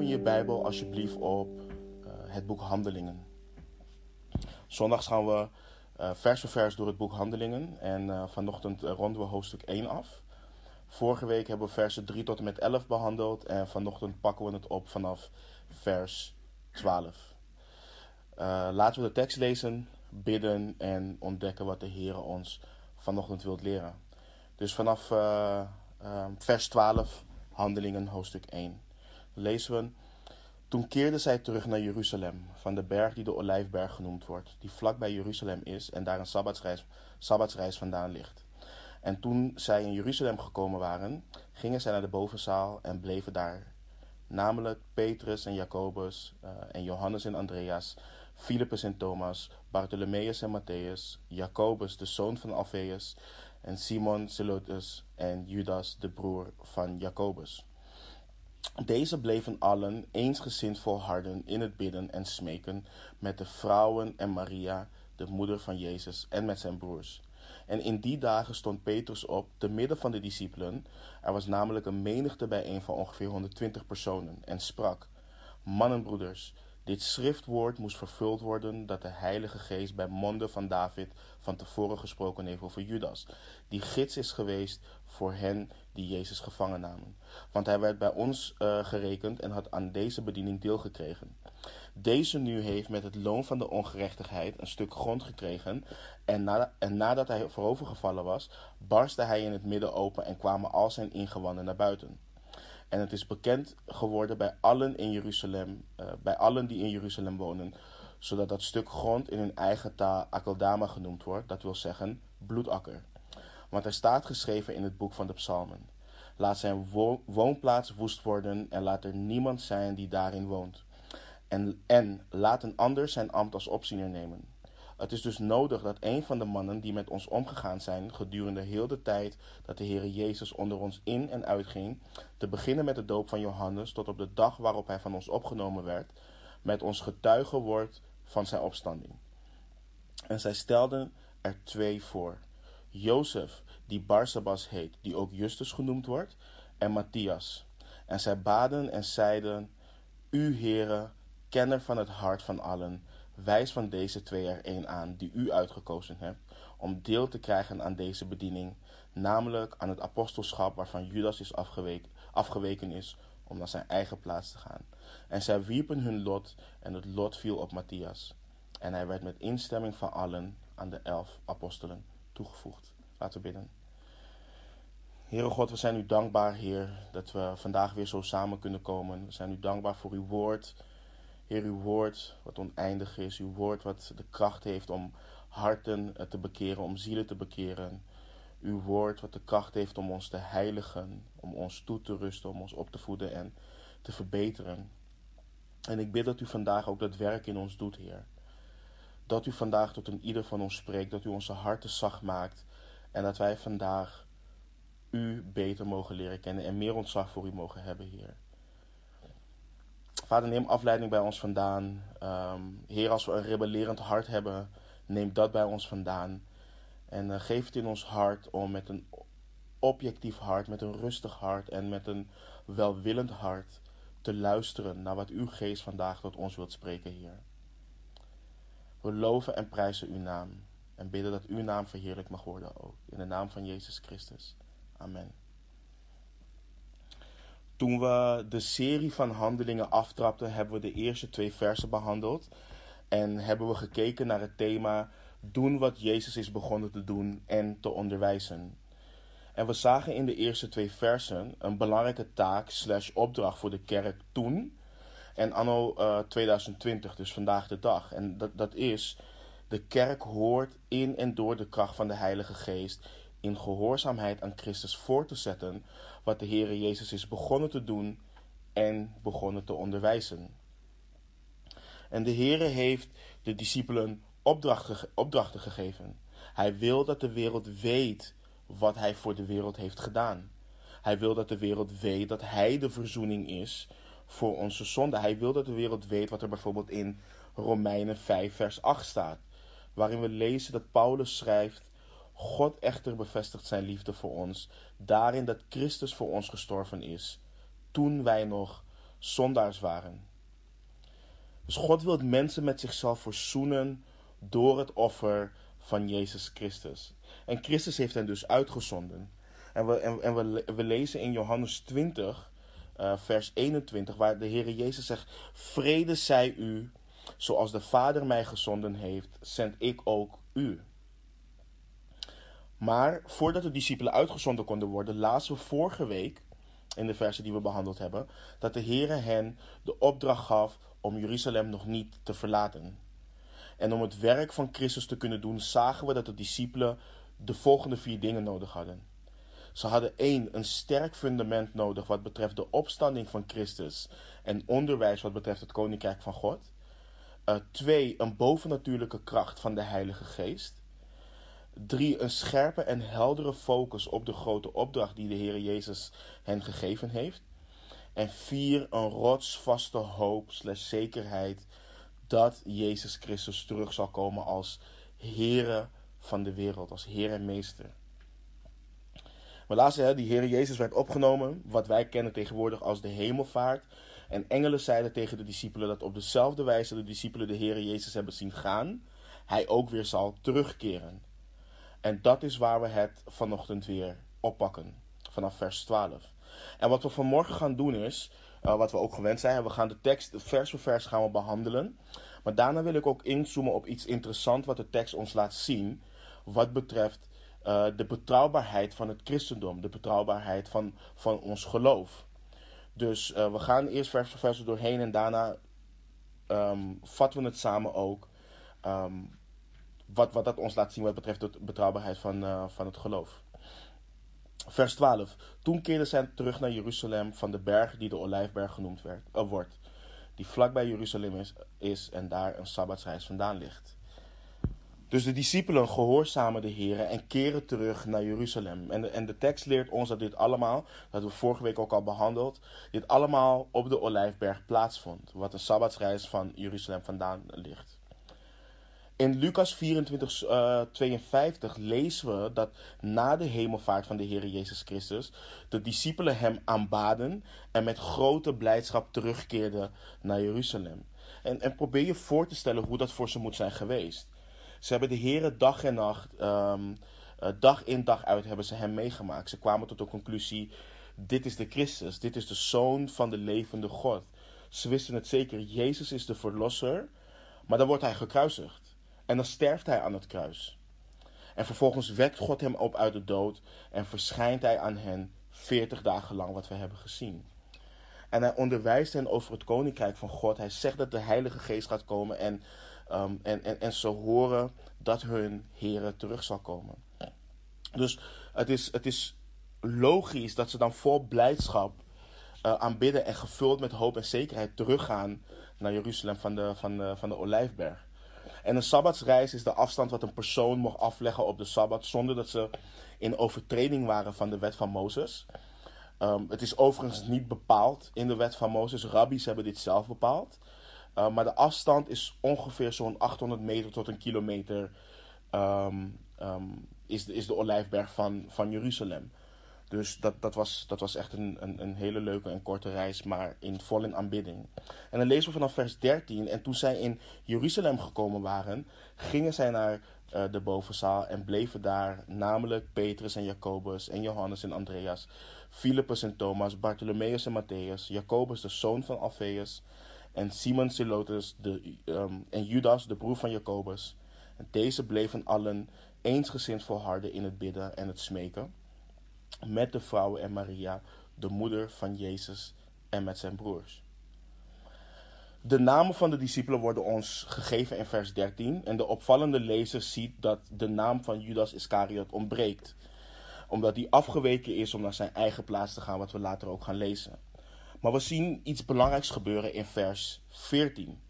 Open je Bijbel alsjeblieft op uh, het boek Handelingen. Zondags gaan we uh, vers voor vers door het boek Handelingen. En uh, vanochtend ronden we hoofdstuk 1 af. Vorige week hebben we versen 3 tot en met 11 behandeld. En vanochtend pakken we het op vanaf vers 12. laten we de tekst lezen, bidden en ontdekken wat de Heer ons vanochtend wilt leren. Dus vanaf vers 12, Handelingen hoofdstuk 1 lezen we. Toen keerden zij terug naar Jeruzalem, van de berg die de Olijfberg genoemd wordt, die vlak bij Jeruzalem is en daar een sabbatsreis, sabbatsreis vandaan ligt. En toen zij in Jeruzalem gekomen waren, gingen zij naar de bovenzaal en bleven daar. Namelijk Petrus en Jacobus uh, en Johannes en Andreas, Philippus en Thomas, Bartholomeus en Matthäus, Jacobus de zoon van Alphaeus en Simon Zelotes en Judas de broer van Jacobus. Deze bleven allen eensgezind volharden in het bidden en smeken met de vrouwen en Maria, de moeder van Jezus, en met zijn broers. En in die dagen stond Petrus op, te midden van de discipelen. Er was namelijk een menigte bijeen van ongeveer 120 personen, en sprak: Mannenbroeders, dit schriftwoord moest vervuld worden dat de Heilige Geest bij monden van David van tevoren gesproken heeft over Judas, die gids is geweest voor hen die Jezus gevangen namen. Want hij werd bij ons uh, gerekend en had aan deze bediening deel gekregen. Deze nu heeft met het loon van de ongerechtigheid een stuk grond gekregen. En, na, en nadat hij voorovergevallen was, barstte hij in het midden open en kwamen al zijn ingewanden naar buiten. En het is bekend geworden bij allen in Jeruzalem, uh, bij allen die in Jeruzalem wonen, zodat dat stuk grond in hun eigen taal Akeldama genoemd wordt, dat wil zeggen bloedakker. Want er staat geschreven in het boek van de Psalmen: Laat zijn wo woonplaats woest worden en laat er niemand zijn die daarin woont. En, en laat een ander zijn ambt als opziener nemen. Het is dus nodig dat een van de mannen die met ons omgegaan zijn gedurende heel de tijd dat de Heere Jezus onder ons in en uitging, te beginnen met de doop van Johannes tot op de dag waarop hij van ons opgenomen werd, met ons getuige wordt van zijn opstanding. En zij stelden er twee voor. Jozef, die Barsabas heet, die ook Justus genoemd wordt, en Matthias. En zij baden en zeiden, U, Heere, kenner van het hart van allen, wijs van deze twee er een aan die u uitgekozen hebt, om deel te krijgen aan deze bediening, namelijk aan het apostelschap waarvan Judas is afgeweken, afgeweken is om naar zijn eigen plaats te gaan. En zij wierpen hun lot en het lot viel op Matthias. En hij werd met instemming van allen aan de elf apostelen toegevoegd. Laten we bidden. Heere God, we zijn u dankbaar, Heer, dat we vandaag weer zo samen kunnen komen. We zijn u dankbaar voor uw woord. Heer, uw woord wat oneindig is, uw woord wat de kracht heeft om harten te bekeren, om zielen te bekeren. Uw woord wat de kracht heeft om ons te heiligen, om ons toe te rusten, om ons op te voeden en te verbeteren. En ik bid dat u vandaag ook dat werk in ons doet, Heer. Dat u vandaag tot een ieder van ons spreekt, dat u onze harten zacht maakt en dat wij vandaag u beter mogen leren kennen en meer ontzag voor u mogen hebben, Heer. Vader, neem afleiding bij ons vandaan. Um, heer, als we een rebellerend hart hebben, neem dat bij ons vandaan. En uh, geef het in ons hart om met een objectief hart, met een rustig hart en met een welwillend hart te luisteren naar wat uw geest vandaag tot ons wilt spreken, Heer. We loven en prijzen uw naam en bidden dat uw naam verheerlijk mag worden ook. In de naam van Jezus Christus. Amen. Toen we de serie van handelingen aftrapten, hebben we de eerste twee versen behandeld. En hebben we gekeken naar het thema doen wat Jezus is begonnen te doen en te onderwijzen. En we zagen in de eerste twee versen een belangrijke taak slash opdracht voor de kerk toen en anno uh, eh, 2020, dus vandaag de dag. En dat, dat is, de kerk hoort in en door de kracht van de Heilige Geest in gehoorzaamheid aan Christus voor te zetten wat de Heere Jezus is begonnen te doen en begonnen te onderwijzen. En de Heere heeft de discipelen opdrachten, opdrachten gegeven. Hij wil dat de wereld weet wat hij voor de wereld heeft gedaan. Hij wil dat de wereld weet dat hij de verzoening is voor onze zonde. Hij wil dat de wereld weet wat er bijvoorbeeld in Romeinen 5 vers 8 staat. Waarin we lezen dat Paulus schrijft God echter bevestigt zijn liefde voor ons daarin dat Christus voor ons gestorven is, toen wij nog zondaars waren. Dus God wil mensen met zichzelf verzoenen door het offer van Jezus Christus. En Christus heeft hen dus uitgezonden. En we, en, en we, we lezen in Johannes 20, uh, vers 21, waar de Heer Jezus zegt: Vrede zij u, zoals de Vader mij gezonden heeft, zend ik ook u. Maar voordat de discipelen uitgezonden konden worden, lazen we vorige week, in de versen die we behandeld hebben, dat de Heer hen de opdracht gaf om Jeruzalem nog niet te verlaten. En om het werk van Christus te kunnen doen, zagen we dat de discipelen de volgende vier dingen nodig hadden. Ze hadden één, een sterk fundament nodig wat betreft de opstanding van Christus en onderwijs wat betreft het koninkrijk van God. Uh, twee, een bovennatuurlijke kracht van de Heilige Geest. Drie, een scherpe en heldere focus op de grote opdracht die de Heer Jezus hen gegeven heeft. En vier, een rotsvaste hoop slash zekerheid dat Jezus Christus terug zal komen als Heere van de wereld, als Heer en Meester. We lazen, die Heer Jezus werd opgenomen, wat wij kennen tegenwoordig als de hemelvaart. En engelen zeiden tegen de discipelen dat op dezelfde wijze de discipelen de Heer Jezus hebben zien gaan, hij ook weer zal terugkeren. En dat is waar we het vanochtend weer oppakken, vanaf vers 12. En wat we vanmorgen gaan doen is, uh, wat we ook gewend zijn, we gaan de tekst vers voor vers gaan we behandelen. Maar daarna wil ik ook inzoomen op iets interessants wat de tekst ons laat zien, wat betreft uh, de betrouwbaarheid van het christendom, de betrouwbaarheid van, van ons geloof. Dus uh, we gaan eerst vers voor vers doorheen en daarna um, vatten we het samen ook. Um, wat, wat dat ons laat zien wat betreft de betrouwbaarheid van, uh, van het geloof. Vers 12. Toen keerden zij terug naar Jeruzalem van de berg die de Olijfberg genoemd werd, wordt. Die vlakbij Jeruzalem is, is en daar een sabbatsreis vandaan ligt. Dus de discipelen gehoorzamen de Heer en keren terug naar Jeruzalem. En de, en de tekst leert ons dat dit allemaal, dat we vorige week ook al behandeld, dit allemaal op de Olijfberg plaatsvond. Wat een sabbatsreis van Jeruzalem vandaan ligt. In Lucas 24, uh, 52 lezen we dat na de hemelvaart van de Heer Jezus Christus de discipelen hem aanbaden en met grote blijdschap terugkeerden naar Jeruzalem. En, en probeer je voor te stellen hoe dat voor ze moet zijn geweest. Ze hebben de Heer dag en nacht, um, uh, dag in dag uit, hebben ze hem meegemaakt. Ze kwamen tot de conclusie: dit is de Christus, dit is de zoon van de levende God. Ze wisten het zeker, Jezus is de verlosser, maar dan wordt hij gekruisigd. En dan sterft hij aan het kruis. En vervolgens wekt God hem op uit de dood en verschijnt hij aan hen 40 dagen lang, wat we hebben gezien. En hij onderwijst hen over het koninkrijk van God. Hij zegt dat de Heilige Geest gaat komen en Um, en, en, en ze horen dat hun Heer terug zal komen. Dus het is, het is logisch dat ze dan vol blijdschap uh, aanbidden en gevuld met hoop en zekerheid teruggaan naar Jeruzalem van de, van de, van de Olijfberg. En een sabbatsreis is de afstand wat een persoon mocht afleggen op de sabbat zonder dat ze in overtreding waren van de wet van Mozes. Um, het is overigens niet bepaald in de wet van Mozes. Rabbies hebben dit zelf bepaald. Uh, maar de afstand is ongeveer zo'n 800 meter tot een kilometer. Um, um, is, de, is de olijfberg van, van Jeruzalem. Dus dat, dat, was, dat was echt een, een, een hele leuke en korte reis, maar in, vol in aanbidding. En dan lezen we vanaf vers 13. En toen zij in Jeruzalem gekomen waren, gingen zij naar uh, de bovenzaal en bleven daar, namelijk Petrus en Jacobus en Johannes en Andreas, Philippus en Thomas, Bartholomeus en Matthäus, Jacobus de zoon van Alphaeus en Simon Zelotes de, um, en Judas, de broer van Jacobus. En deze bleven allen eensgezind volharden in het bidden en het smeken, met de vrouwen en Maria, de moeder van Jezus, en met zijn broers. De namen van de discipelen worden ons gegeven in vers 13 en de opvallende lezer ziet dat de naam van Judas Iscariot ontbreekt, omdat hij afgeweken is om naar zijn eigen plaats te gaan, wat we later ook gaan lezen. Maar we zien iets belangrijks gebeuren in vers 14.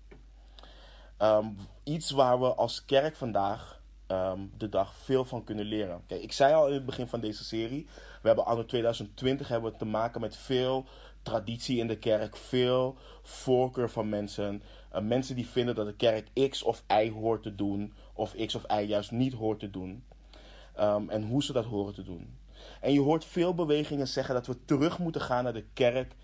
Um, iets waar we als kerk vandaag um, de dag veel van kunnen leren. Kijk, ik zei al in het begin van deze serie, we hebben anno 2020 hebben we te maken met veel traditie in de kerk, veel voorkeur van mensen. Uh, mensen die vinden dat de kerk X of Y hoort te doen, of X of Y juist niet hoort te doen. Um, en hoe ze dat horen te doen. En je hoort veel bewegingen zeggen dat we terug moeten gaan naar de kerk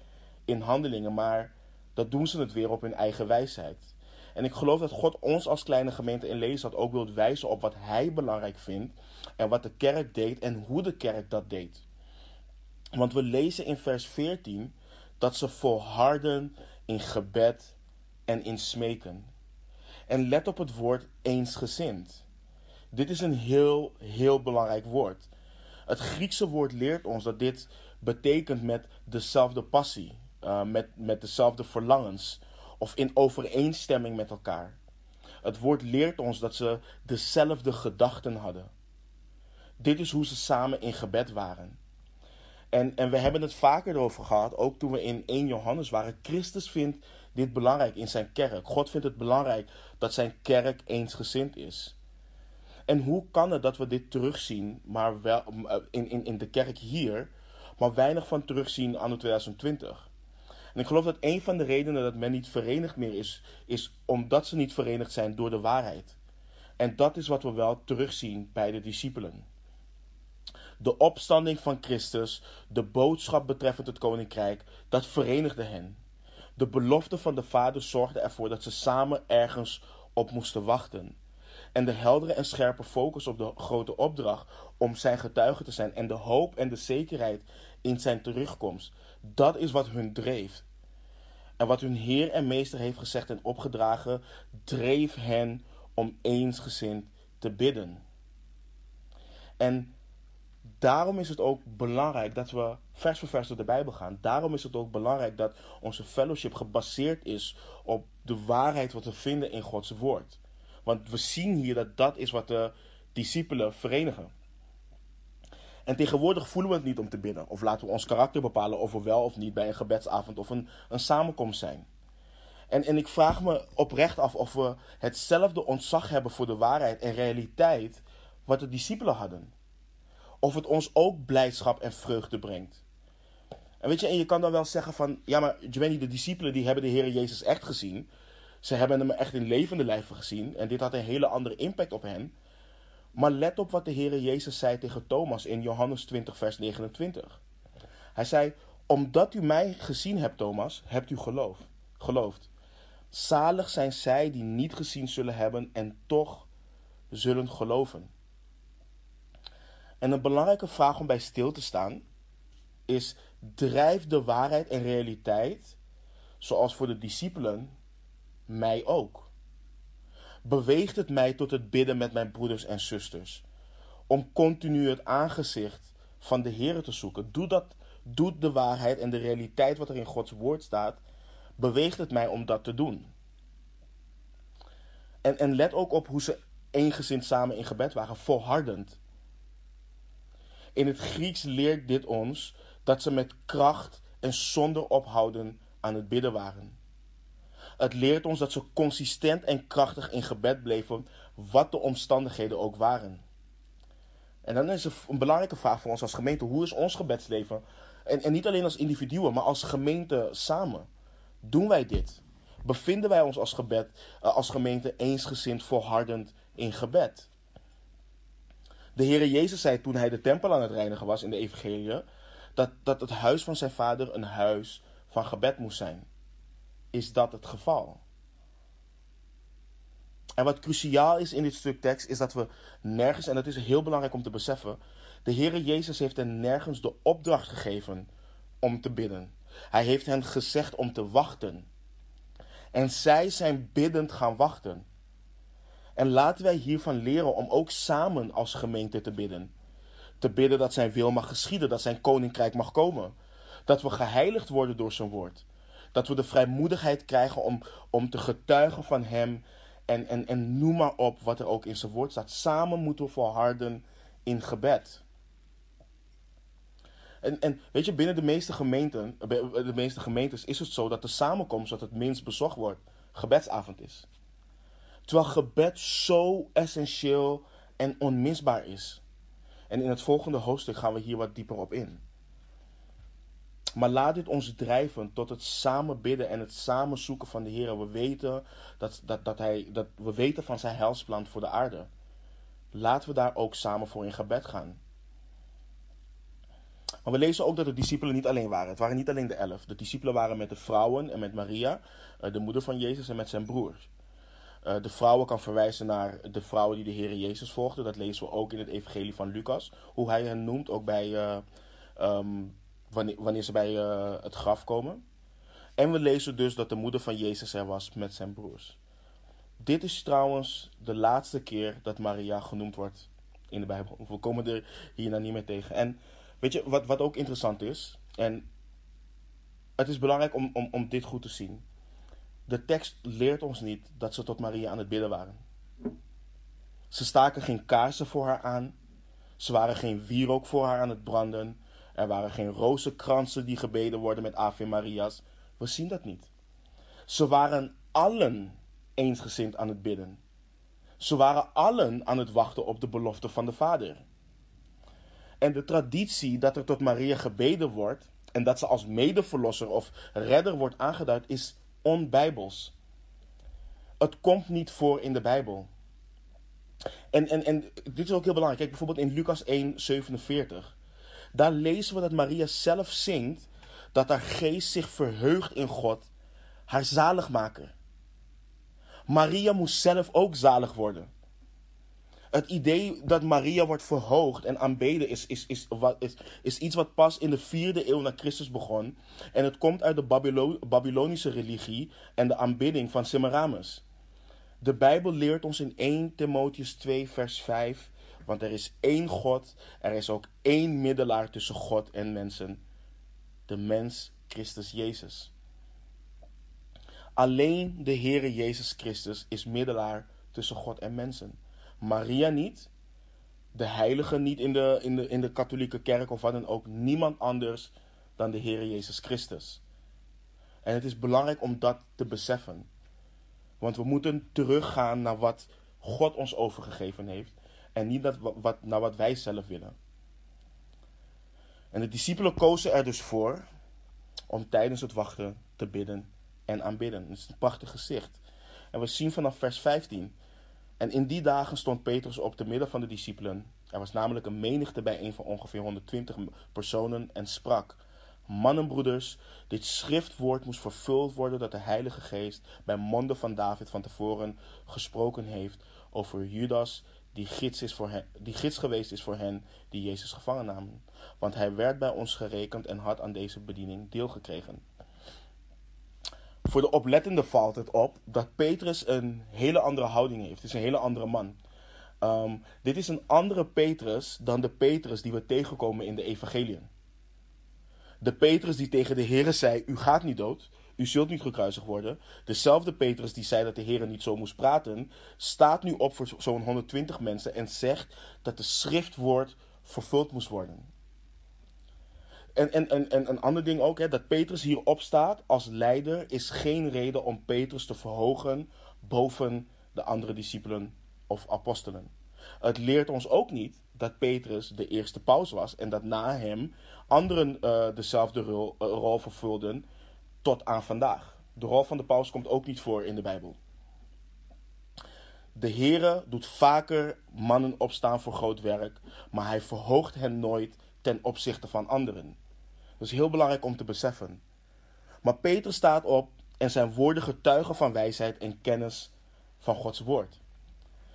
in handelingen, maar dat doen ze het weer op hun eigen wijsheid. En ik geloof dat God ons als kleine gemeente in Lelystad ook wilt wijzen op wat Hij belangrijk vindt en wat de kerk deed en hoe de kerk dat deed. Want we lezen in vers 14 dat ze volharden in gebed en in smeken. En let op het woord eensgezind. Dit is een heel, heel belangrijk woord. Het Griekse woord leert ons dat dit betekent met dezelfde passie, uh, met, met dezelfde verlangens of in overeenstemming met elkaar. Het woord leert ons dat ze dezelfde gedachten hadden. Dit is hoe ze samen in gebed waren. En, en we hebben het vaker erover gehad, ook toen we in 1 Johannes waren. Christus vindt dit belangrijk in zijn kerk. God vindt het belangrijk dat zijn kerk eensgezind is. En hoe kan het dat we dit terugzien, maar wel in, in, in de kerk hier, maar weinig van terugzien anno 2020? En ik geloof dat een van de redenen dat men niet verenigd meer is, is omdat ze niet verenigd zijn door de waarheid. En dat is wat we wel terugzien bij de discipelen. De opstanding van Christus, de boodschap betreffend het koninkrijk, dat verenigde hen. De belofte van de Vader zorgde ervoor dat ze samen ergens op moesten wachten. En de heldere en scherpe focus op de grote opdracht om zijn getuige te zijn en de hoop en de zekerheid in zijn terugkomst, dat is wat hun dreef. En wat hun Heer en Meester heeft gezegd en opgedragen, dreef hen om eensgezind te bidden. En daarom is het ook belangrijk dat we vers voor vers door de Bijbel gaan. Daarom is het ook belangrijk dat onze fellowship gebaseerd is op de waarheid wat we vinden in Gods woord. Want we zien hier dat dat is wat de discipelen verenigen. En tegenwoordig voelen we het niet om te bidden. Of laten we ons karakter bepalen of we wel of niet bij een gebedsavond of een, een samenkomst zijn. En, en ik vraag me oprecht af of we hetzelfde ontzag hebben voor de waarheid en realiteit wat de discipelen hadden. Of het ons ook blijdschap en vreugde brengt. En weet je, en je kan dan wel zeggen van, ja maar Giovanni, de discipelen die hebben de Heer Jezus echt gezien. Ze hebben hem echt in levende lijven gezien en dit had een hele andere impact op hen. Maar let op wat de Heer Jezus zei tegen Thomas in Johannes 20, vers 29. Hij zei: Omdat u mij gezien hebt, Thomas, hebt u geloof, geloofd. Zalig zijn zij die niet gezien zullen hebben en toch zullen geloven. En een belangrijke vraag om bij stil te staan is: drijft de waarheid en realiteit, zoals voor de discipelen, mij ook? Beweegt het mij tot het bidden met mijn broeders en zusters. Om continu het aangezicht van de Heer te zoeken. Doe dat, doet de waarheid en de realiteit wat er in Gods woord staat, beweegt het mij om dat te doen. En, en let ook op hoe ze eengezind samen in gebed waren, volhardend. In het Grieks leert dit ons dat ze met kracht en zonder ophouden aan het bidden waren. Het leert ons dat ze consistent en krachtig in gebed bleven, wat de omstandigheden ook waren. En dan is een belangrijke vraag voor ons als gemeente: hoe is ons gebedsleven? En, en niet alleen als individuen, maar als gemeente samen. Doen wij dit? Bevinden wij ons als, gebed, uh, als gemeente eensgezind volhardend in gebed? De Heere Jezus zei toen hij de tempel aan het reinigen was in de Evangelie, dat, dat het huis van zijn vader een huis van gebed moest zijn is dat het geval. En wat cruciaal is in dit stuk tekst, is dat we nergens, en dat is heel belangrijk om te beseffen, de Heere Jezus heeft hen nergens de opdracht gegeven om te bidden. Hij heeft hen gezegd om te wachten. En zij zijn biddend gaan wachten. En laten wij hiervan leren om ook samen als gemeente te bidden. Te bidden dat zijn wil mag geschieden, dat zijn koninkrijk mag komen. Dat we geheiligd worden door zijn woord. Dat we de vrijmoedigheid krijgen om, om te getuigen van Hem. En, en, en noem maar op wat er ook in zijn woord staat. Samen moeten we volharden in gebed. En, en weet je, binnen de meeste, gemeenten, de meeste gemeentes is het zo dat de samenkomst dat het minst bezocht wordt, gebedsavond is. Terwijl gebed zo essentieel en onmisbaar is. En in het volgende hoofdstuk gaan we hier wat dieper op in. Maar laat dit ons drijven tot het samen bidden en het samen zoeken van de Heer. We weten, dat, dat, dat hij, dat we weten van zijn helsplan voor de aarde. Laten we daar ook samen voor in gebed gaan. Maar we lezen ook dat de discipelen niet alleen waren. Het waren niet alleen de elf. De discipelen waren met de vrouwen en met Maria, eh, de moeder van Jezus, en met zijn broers. Uh, de vrouwen kan verwijzen naar de vrouwen die de Heer Jezus volgden. Dat lezen we ook in het Evangelie van Lucas. Hoe hij hen noemt, ook bij, uh, um, wanneer, ze bij uh, het graf komen. En we lezen dus dat de moeder van Jezus er was met zijn broers. Dit is trouwens de laatste keer dat Maria genoemd wordt in de Bijbel. We komen er hierna niet meer tegen. En weet je, wat, wat ook interessant is, en het is belangrijk om, om, om dit goed te zien. De tekst leert ons niet dat ze tot Maria aan het bidden waren. Ze staken geen kaarsen voor haar aan. Ze waren geen wierook voor haar aan het branden. Er waren geen rozenkransen die gebeden worden met Ave Maria's. We zien dat niet. Ze waren allen eensgezind aan het bidden. Ze waren allen aan het wachten op de belofte van de Vader. En de traditie dat er tot Maria gebeden wordt en dat ze als medeverlosser of redder wordt aangeduid, is onbijbels. Het komt niet voor in de Bijbel. En, en, en dit is ook heel belangrijk. Kijk bijvoorbeeld in Lucas 1, 47. Daar lezen we dat Maria zelf zingt dat haar geest zich verheugt in God, haar zaligmaker. Maria moest zelf ook zalig worden. Het idee dat Maria wordt verhoogd en aanbeden is, is, is, is, is iets wat pas in de vierde eeuw na Christus begon. En het komt uit de Babylo Babylonische religie en de aanbidding van Semiramis. De Bijbel leert ons in 1 Timotheus 2, vers 5. Want er is één God, er is ook één middelaar tussen God en mensen. De mens Christus Jezus. Alleen de Heere Jezus Christus is middelaar tussen God en mensen. Maria niet, de heilige niet in de, in de, in de katholieke kerk of wat dan ook. Niemand anders dan de Heere Jezus Christus. En het is belangrijk om dat te beseffen. Want we moeten teruggaan naar wat God ons overgegeven heeft. En niet dat, wat, naar wat wij zelf willen. En de discipelen kozen er dus voor om tijdens het wachten te bidden en aanbidden. Het is een prachtig gezicht. En we zien vanaf vers 15. En in die dagen stond Petrus op te midden van de discipelen. Er was namelijk een menigte bijeen van ongeveer 120 personen en sprak. Mannenbroeders, dit schriftwoord moest vervuld worden dat de Heilige Geest bij monden van David van tevoren gesproken heeft over Judas, die gids, is voor die gids geweest is voor hen die Jezus gevangen namen. Want hij werd bij ons gerekend en had aan deze bediening deel gekregen. Voor de oplettende valt het op dat Petrus een hele andere houding heeft. Het is een hele andere man. Um, dit is een andere Petrus dan de Petrus die we tegenkomen in de evangeliën. De Petrus die tegen de Heer zei: U gaat niet dood, u zult niet gekruisigd worden. Dezelfde Petrus die zei dat de Heer niet zo moest praten, staat nu op voor zo'n 120 mensen en zegt dat de schriftwoord vervuld moest worden. En, en, en, en een ander ding ook, hè, dat Petrus hierop staat als leider, is geen reden om Petrus te verhogen boven de andere discipelen of apostelen. Het leert ons ook niet dat Petrus de eerste paus was en dat na hem anderen uh, dezelfde rol, rol vervulden tot aan vandaag. De rol van de paus komt ook niet voor in de Bijbel. De Heere doet vaker mannen opstaan voor groot werk, maar hij verhoogt hen nooit ten opzichte van anderen. Dat is heel belangrijk om te beseffen. Maar Peter staat op en zijn woorden getuigen van wijsheid en kennis van Gods woord.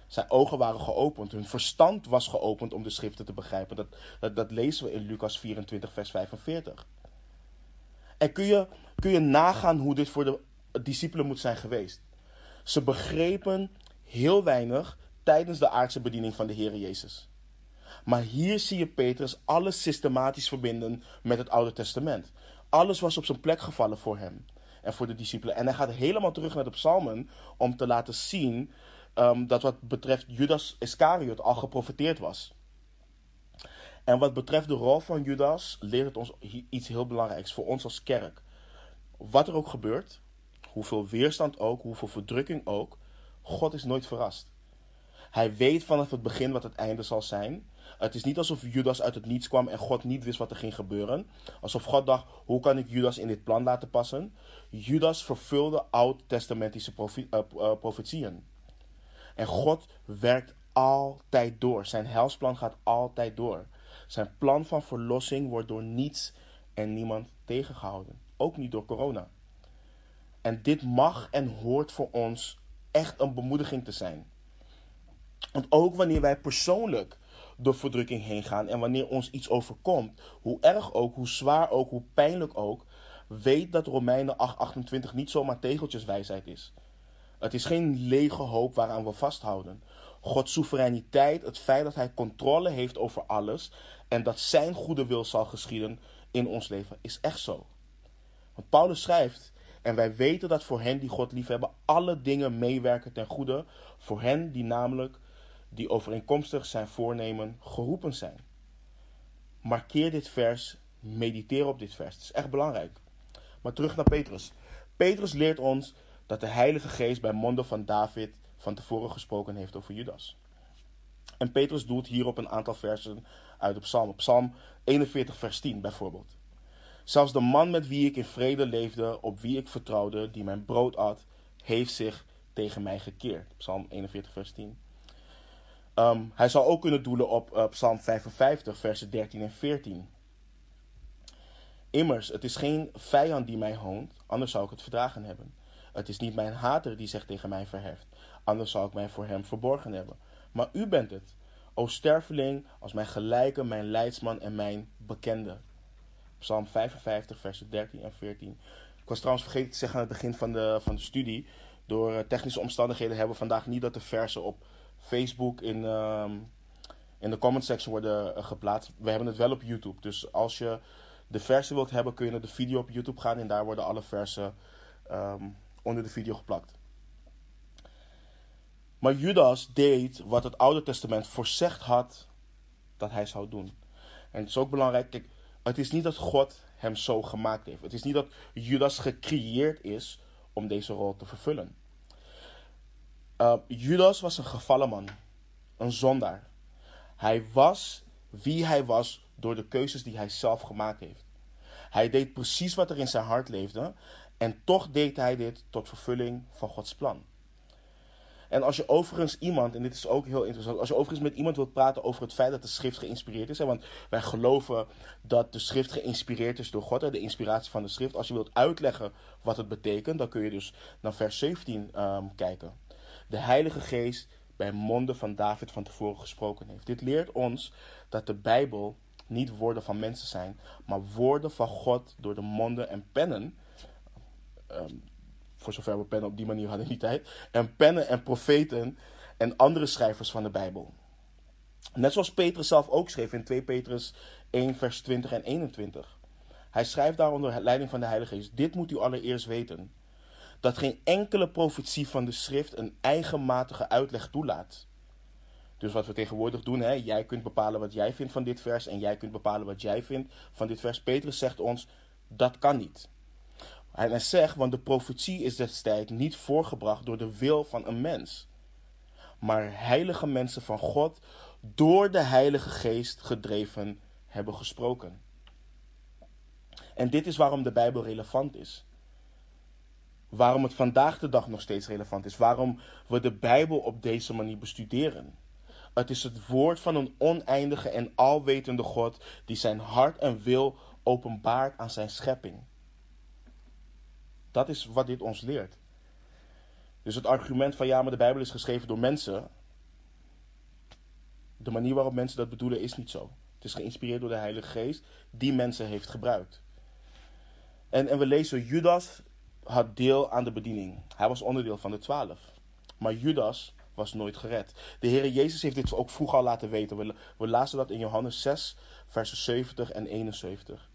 Zijn ogen waren geopend, hun verstand was geopend om de schriften te begrijpen. Dat, dat, dat lezen we in Lucas 24, vers 45. En kun je, kun je nagaan hoe dit voor de discipelen moet zijn geweest? Ze begrepen heel weinig tijdens de aardse bediening van de Heer Jezus. Maar hier zie je Petrus alles systematisch verbinden met het Oude Testament. Alles was op zijn plek gevallen voor hem en voor de discipelen. En hij gaat helemaal terug naar de psalmen om te laten zien um, dat wat betreft Judas Iscariot al geprofeteerd was. En wat betreft de rol van Judas leert het ons iets heel belangrijks voor ons als kerk. Wat er ook gebeurt, hoeveel weerstand ook, hoeveel verdrukking ook, God is nooit verrast. Hij weet vanaf het begin wat het einde zal zijn. Het is niet alsof Judas uit het niets kwam en God niet wist wat er ging gebeuren. Alsof God dacht: hoe kan ik Judas in dit plan laten passen? Judas vervulde oud-testamentische uh, uh, profetieën. En God werkt altijd door. Zijn helsplan gaat altijd door. Zijn plan van verlossing wordt door niets en niemand tegengehouden. Ook niet door corona. En dit mag en hoort voor ons echt een bemoediging te zijn. Want ook wanneer wij persoonlijk door verdrukking heen gaan en wanneer ons iets overkomt, hoe erg ook, hoe zwaar ook, hoe pijnlijk ook, weet dat Romeinen 8:28 niet zomaar tegeltjeswijsheid is. Het is geen lege hoop waaraan we vasthouden. Gods soevereiniteit, het feit dat Hij controle heeft over alles en dat Zijn goede wil zal geschieden in ons leven, is echt zo. Want Paulus schrijft, en wij weten dat voor hen die God liefhebben, alle dingen meewerken ten goede, voor hen die namelijk, die overeenkomstig zijn voornemen, geroepen zijn. Markeer dit vers, mediteer op dit vers. Het is echt belangrijk. Maar terug naar Petrus. Petrus leert ons dat de Heilige Geest bij monden van David van tevoren gesproken heeft over Judas. En Petrus doelt hier op een aantal versen uit de psalm. Psalm 41, vers 10 bijvoorbeeld. Zelfs de man met wie ik in vrede leefde, op wie ik vertrouwde, die mijn brood at, heeft zich tegen mij gekeerd. Psalm 41, vers 10. Ehm, hij zal ook kunnen doelen op uh, Psalm 55, versen 13 en 14. Immers, het is geen vijand die mij hoont, anders zou ik het verdragen hebben. Het is niet mijn hater die zich tegen mij verheft, anders zou ik mij voor hem verborgen hebben. Maar u bent het, o sterveling, als mijn gelijke, mijn leidsman en mijn bekende. Psalm 55, versen 13 en 14. Ik was trouwens vergeten te zeggen aan het begin van de, van de studie. Door eh, technische omstandigheden hebben we vandaag niet dat de versen op Facebook in, ehm, in de comment section worden uh, geplaatst. We hebben het wel op YouTube. Dus als je de versen wilt hebben, kun je naar de video op YouTube gaan. En daar worden alle versen ehm, onder de video geplakt. Maar Judas deed wat het Oude Testament voorzegd had dat hij zou doen. En het is ook belangrijk, het is niet dat God hem zo gemaakt heeft. Het is niet dat Judas gecreëerd is om deze rol te vervullen. Uh, Judas was een gevallen man, een zondaar. Hij was wie hij was door de keuzes die hij zelf gemaakt heeft. Hij deed precies wat er in zijn hart leefde en toch deed hij dit tot vervulling van Gods plan. En als je overigens iemand, en dit is ook heel interessant, als je overigens met iemand wilt praten over het feit dat de schrift geïnspireerd is, hè, want wij geloven dat de schrift geïnspireerd is door God, de inspiratie van de schrift. Als je wilt uitleggen wat het betekent, dan kun je dus naar vers 17 ehm, kijken. De Heilige Geest bij monden van David van tevoren gesproken heeft. Dit leert ons dat de Bijbel niet woorden van mensen zijn, maar woorden van God door de monden en pennen ehm, voor zover we pennen op die manier hadden in die tijd, en pennen en profeten en andere schrijvers van de Bijbel. Net zoals Petrus zelf ook schreef in 2 Petrus 1, vers 20 en 21. Hij schrijft daar onder leiding van de Heilige Geest: Dit moet u allereerst weten: dat geen enkele profetie van de schrift een eigenmatige uitleg toelaat. Dus wat we tegenwoordig doen, hè, jij kunt bepalen wat jij vindt van dit vers en jij kunt bepalen wat jij vindt van dit vers. Petrus zegt ons: dat kan niet. En hij zegt, want de profetie is destijds niet voorgebracht door de wil van een mens, maar heilige mensen van God door de Heilige Geest gedreven hebben gesproken. En dit is waarom de Bijbel relevant is. Waarom het vandaag de dag nog steeds relevant is. Waarom we de Bijbel op deze manier bestuderen. Het is het woord van een oneindige en alwetende God die zijn hart en wil openbaart aan zijn schepping. Dat is wat dit ons leert. Dus het argument van ja, maar de Bijbel is geschreven door mensen. De manier waarop mensen dat bedoelen is niet zo. Het is geïnspireerd door de Heilige Geest die mensen heeft gebruikt. En, en we lezen, Judas had deel aan de bediening. Hij was onderdeel van de twaalf. Maar Judas was nooit gered. De Heer Jezus heeft dit ook vroeg al laten weten. We, we lazen dat in Johannes 6, versen 70 en 71.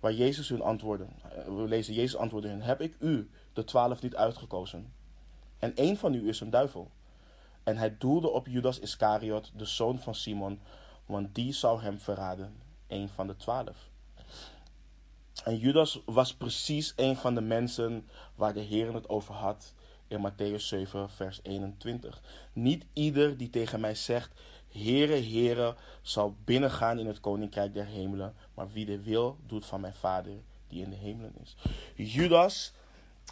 Waar Jezus hun antwoordde. Eh, we lezen Jezus antwoordde hun. Heb ik u, de twaalf, niet uitgekozen? En één van u is een duivel. En hij doelde op Judas Iscariot, de zoon van Simon, want die zou hem verraden. Een van de twaalf. En Judas was precies een van de mensen waar de Heer het over had in Matthäus 7, vers 21. Niet ieder die tegen mij zegt: Heere, Heere, zal binnengaan in het koninkrijk der hemelen, maar wie de wil doet van mijn Vader die in de hemelen is. Judas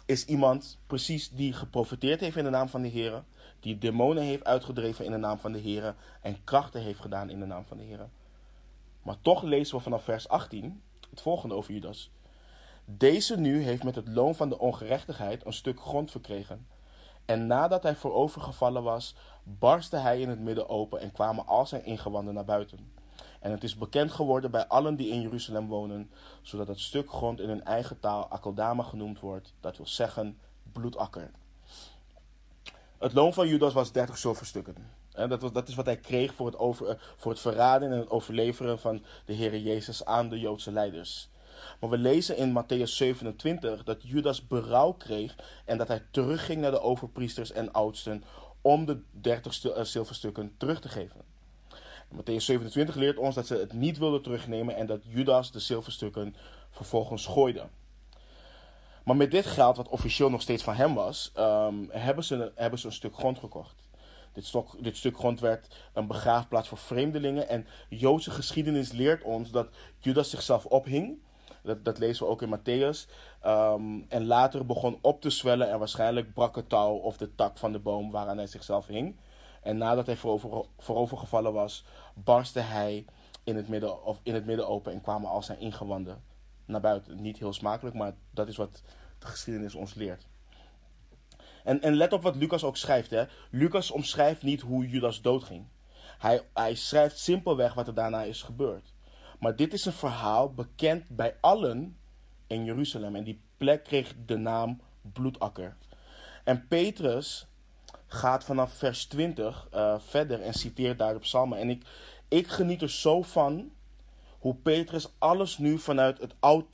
is iemand precies die geprofiteerd heeft in de naam van de Heer, die demonen heeft uitgedreven in de naam van de Heer en krachten heeft gedaan in de naam van de Heer. Maar toch lezen we vanaf vers 18 het volgende over Judas. Deze nu heeft met het loon van de ongerechtigheid een stuk grond verkregen. En nadat hij voorovergevallen was, barstte hij in het midden open en kwamen al zijn ingewanden naar buiten. En het is bekend geworden bij allen die in Jeruzalem wonen, zodat het stuk grond in hun eigen taal Akeldama genoemd wordt, dat wil zeggen bloedakker. Het loon van Judas was 30 zilverstukken. En dat, was, dat is wat hij kreeg voor het, over, eh, voor het verraden en het overleveren van de Heer Jezus aan de Joodse leiders. Maar we lezen in Matthäus 27 dat Judas berouw kreeg en dat hij terugging naar de overpriesters en oudsten om de 30 eh, zilverstukken terug te geven. Matthäus 27 leert ons dat ze het niet wilden terugnemen en dat Judas de zilverstukken vervolgens gooide. Maar met dit geld, wat officieel nog steeds van hem was, um, hebben, ze, hebben een stuk grond gekocht. Dit, dit, stuk grond werd een begraafplaats voor vreemdelingen. En Joodse geschiedenis leert ons dat Judas zichzelf ophing. Dat, dat lezen we ook in Matthäus. Um, en later begon op te zwellen en waarschijnlijk brak het touw of de tak van de boom waaraan hij zichzelf hing. En nadat hij voorover, voorovergevallen was, barstte hij in het, midden, of in het midden open en kwamen al zijn ingewanden naar buiten. Niet heel smakelijk, maar dat is wat de geschiedenis ons leert. En, en let op wat Lucas ook schrijft. Hè. Lucas omschrijft niet hoe Judas doodging. Hij, hij schrijft simpelweg wat er daarna is gebeurd. Maar dit is een verhaal bekend bij allen in Jeruzalem. En die plek kreeg de naam Bloedakker. En Petrus gaat vanaf vers 20 uh, eh, verder en citeert daar de psalmen. En ik, ik geniet er zo van hoe Petrus alles nu vanuit het Oud,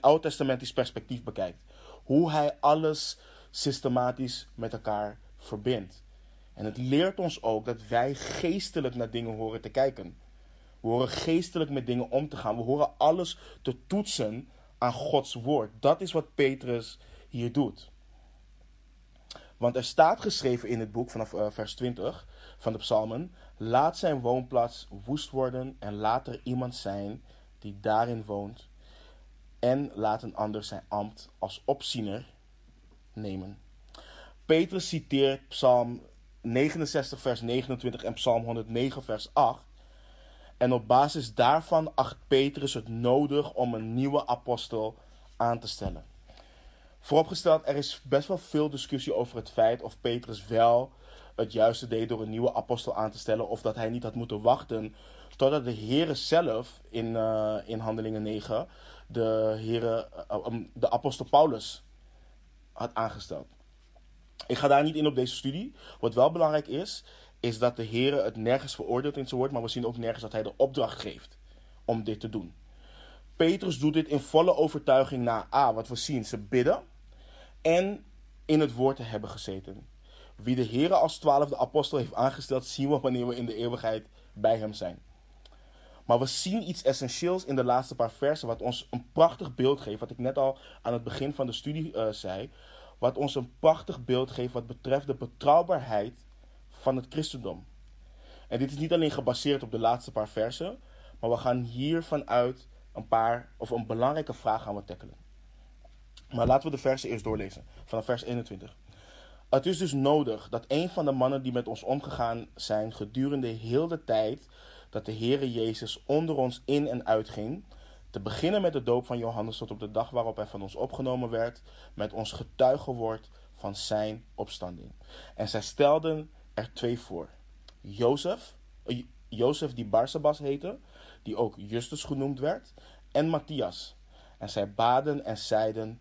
Oud-testamentisch perspectief bekijkt. Hoe hij alles systematisch met elkaar verbindt. En het leert ons ook dat wij geestelijk naar dingen horen te kijken. We horen geestelijk met dingen om te gaan. We horen alles te toetsen aan Gods woord. Dat is wat Petrus hier doet. Want er staat geschreven in het boek vanaf uh, vers 20 van de psalmen: Laat zijn woonplaats woest worden en laat er iemand zijn die daarin woont. En laat een ander zijn ambt als opziener nemen. Petrus citeert Psalm 69, vers 29 en Psalm 109, vers 8. En op basis daarvan acht Petrus het nodig om een nieuwe apostel aan te stellen. Vooropgesteld, er is best wel veel discussie over het feit of Petrus wel het juiste deed door een nieuwe apostel aan te stellen, of dat hij niet had moeten wachten totdat de Heere zelf in, uh, in Handelingen 9 de, Heere, uh, de apostel Paulus had aangesteld. Ik ga daar niet in op deze studie. Wat wel belangrijk is, is dat de Heer het nergens veroordeelt in zijn woord, maar we zien ook nergens dat hij de opdracht geeft om dit te doen. Petrus doet dit in volle overtuiging na A, wat we zien, ze bidden en in het woord te hebben gezeten. Wie de Heer als twaalfde apostel heeft aangesteld, zien we wanneer we in de eeuwigheid bij hem zijn. Maar we zien iets essentieels in de laatste paar versen, wat ons een prachtig beeld geeft, wat ik net al aan het begin van de studie uh, zei, wat ons een prachtig beeld geeft wat betreft de betrouwbaarheid van het christendom. En dit is niet alleen gebaseerd op de laatste paar versen, maar we gaan hier vanuit een paar, of een belangrijke vraag gaan we tackelen. Maar laten we de versen eerst doorlezen, vanaf vers 21. Het is dus nodig dat een van de mannen die met ons omgegaan zijn gedurende heel de tijd dat de Heere Jezus onder ons in en uitging, te beginnen met de doop van Johannes tot op de dag waarop hij van ons opgenomen werd, met ons getuige wordt van zijn opstanding. En zij stelden er twee voor. Jozef, uh, Jozef die Barsabas heette, die ook Justus genoemd werd, en Matthias. En zij baden en zeiden,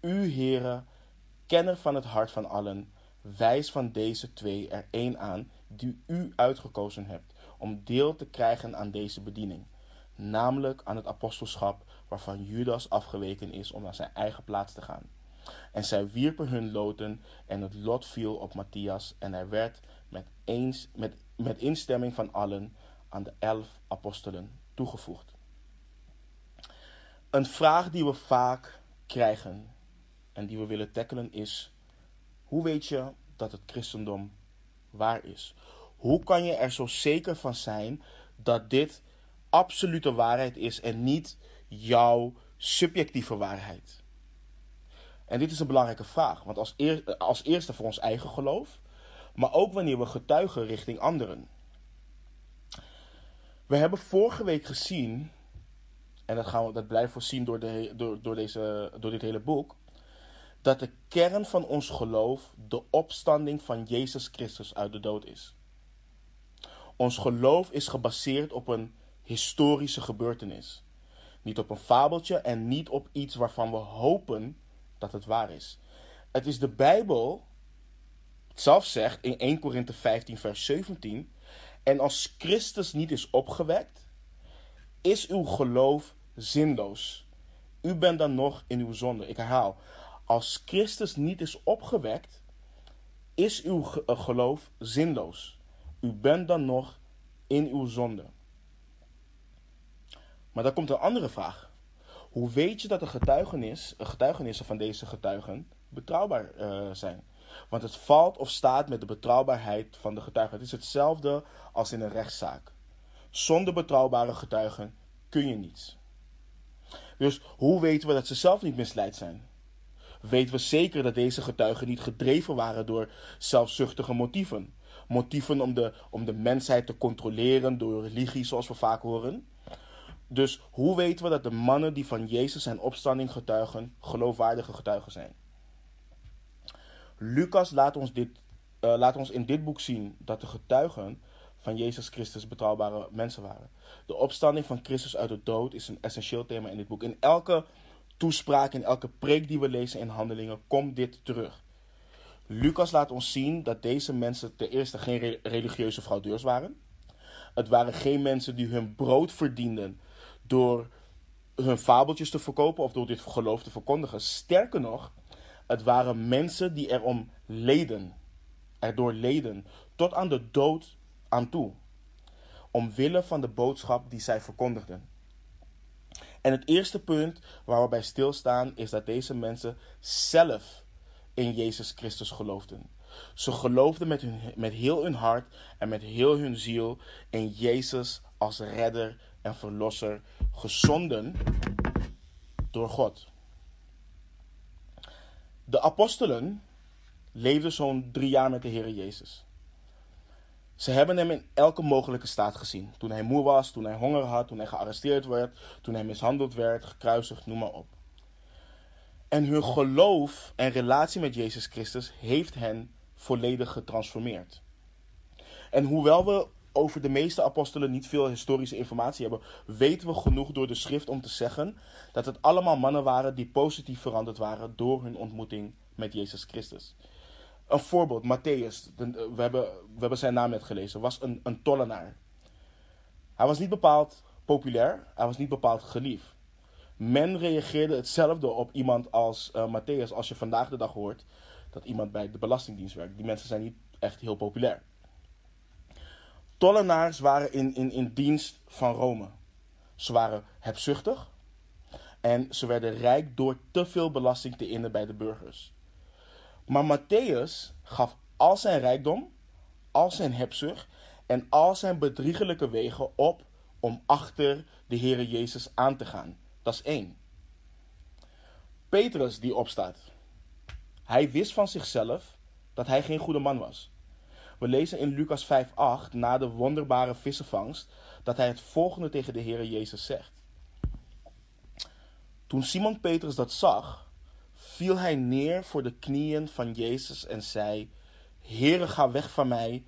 U, Heere, kenner van het hart van allen, wijs van deze twee er één aan, die u uitgekozen hebt, om deel te krijgen aan deze bediening namelijk aan het apostelschap waarvan Judas afgeweken is om naar zijn eigen plaats te gaan. En zij wierpen hun loten en het lot viel op Matthias en hij werd met, eens, met, met instemming van allen aan de elf apostelen toegevoegd. Een vraag die we vaak krijgen en die we willen tackelen is: hoe weet je dat het christendom waar is? Hoe kan je er zo zeker van zijn dat dit absolute waarheid is en niet jouw subjectieve waarheid? En dit is een belangrijke vraag, want als, als eerste voor ons eigen geloof, maar ook wanneer we getuigen richting anderen. We hebben vorige week gezien, en dat, gaan we, dat blijven we zien door, de, door, door, deze, door dit hele boek, dat de kern van ons geloof de opstanding van Jezus Christus uit de dood is. Ons geloof is gebaseerd op een historische gebeurtenis. Niet op een fabeltje en niet op iets waarvan we hopen dat het waar is. Het is de Bijbel zelf zegt in 1 Korinthe 15 vers 17 en als Christus niet is opgewekt, is uw geloof zinloos. U bent dan nog in uw zonde. Ik herhaal, als Christus niet is opgewekt, is uw eh, geloof zinloos. U bent dan nog in uw zonde. Maar dan komt een andere vraag. Hoe weet je dat de getuigenis, getuigenissen van deze getuigen betrouwbaar uh, zijn? Want het valt of staat met de betrouwbaarheid van de getuigen. Het is hetzelfde als in een rechtszaak. Zonder betrouwbare getuigen kun je niets. Dus hoe weten we dat ze zelf niet misleid zijn? Weten we zeker dat deze getuigen niet gedreven waren door zelfzuchtige motieven? Motieven om de, om de mensheid te controleren door religie, zoals we vaak horen. Dus hoe weten we dat de mannen die van Jezus zijn opstanding getuigen, geloofwaardige getuigen zijn? Lucas laat ons, dit, uh, laat ons in dit boek zien dat de getuigen van Jezus Christus betrouwbare mensen waren. De opstanding van Christus uit de dood is een essentieel thema in dit boek. In elke toespraak, in elke preek die we lezen in handelingen, komt dit terug. Lucas laat ons zien dat deze mensen ten eerste geen religieuze fraudeurs waren. Het waren geen mensen die hun brood verdienden door hun fabeltjes te verkopen of door dit geloof te verkondigen. Sterker nog, het waren mensen die erom leden, erdoor leden, tot aan de dood aan toe. Omwille van de boodschap die zij verkondigden. En het eerste punt waar we bij stilstaan is dat deze mensen zelf in Jezus Christus geloofden. Ze geloofden met, hun, met heel hun hart en met heel hun ziel in Jezus als redder en verlosser, gezonden door God. De apostelen leefden zo'n drie jaar met de Heer Jezus. Ze hebben hem in elke mogelijke staat gezien. Toen hij moe was, toen hij honger had, toen hij gearresteerd werd, toen hij mishandeld werd, gekruisigd, noem maar op. En hun geloof en relatie met Jezus Christus heeft hen volledig getransformeerd. En hoewel we over de meeste apostelen niet veel historische informatie hebben, weten we genoeg door de schrift om te zeggen dat het allemaal mannen waren die positief veranderd waren door hun ontmoeting met Jezus Christus. Een voorbeeld, Matthäus, we hebben, we hebben zijn naam net gelezen, was een, een tollenaar. Hij was niet bepaald populair, hij was niet bepaald geliefd. Men reageerde hetzelfde op iemand als uh, Matthäus als je vandaag de dag hoort dat iemand bij de Belastingdienst werkt. Die mensen zijn niet echt heel populair. Tollenaars waren in, in, in dienst van Rome. Ze waren hebzuchtig en ze werden rijk door te veel belasting te innen bij de burgers. Maar Matthäus gaf al zijn rijkdom, al zijn hebzucht en al zijn bedriegelijke wegen op om achter de Heere Jezus aan te gaan. Dat is één. Petrus die opstaat. Hij wist van zichzelf dat hij geen goede man was. We lezen in Lucas 5:8 na de wonderbare vissenvangst dat hij het volgende tegen de Heer Jezus zegt. Toen Simon Petrus dat zag, viel hij neer voor de knieën van Jezus en zei: Heere, ga weg van mij,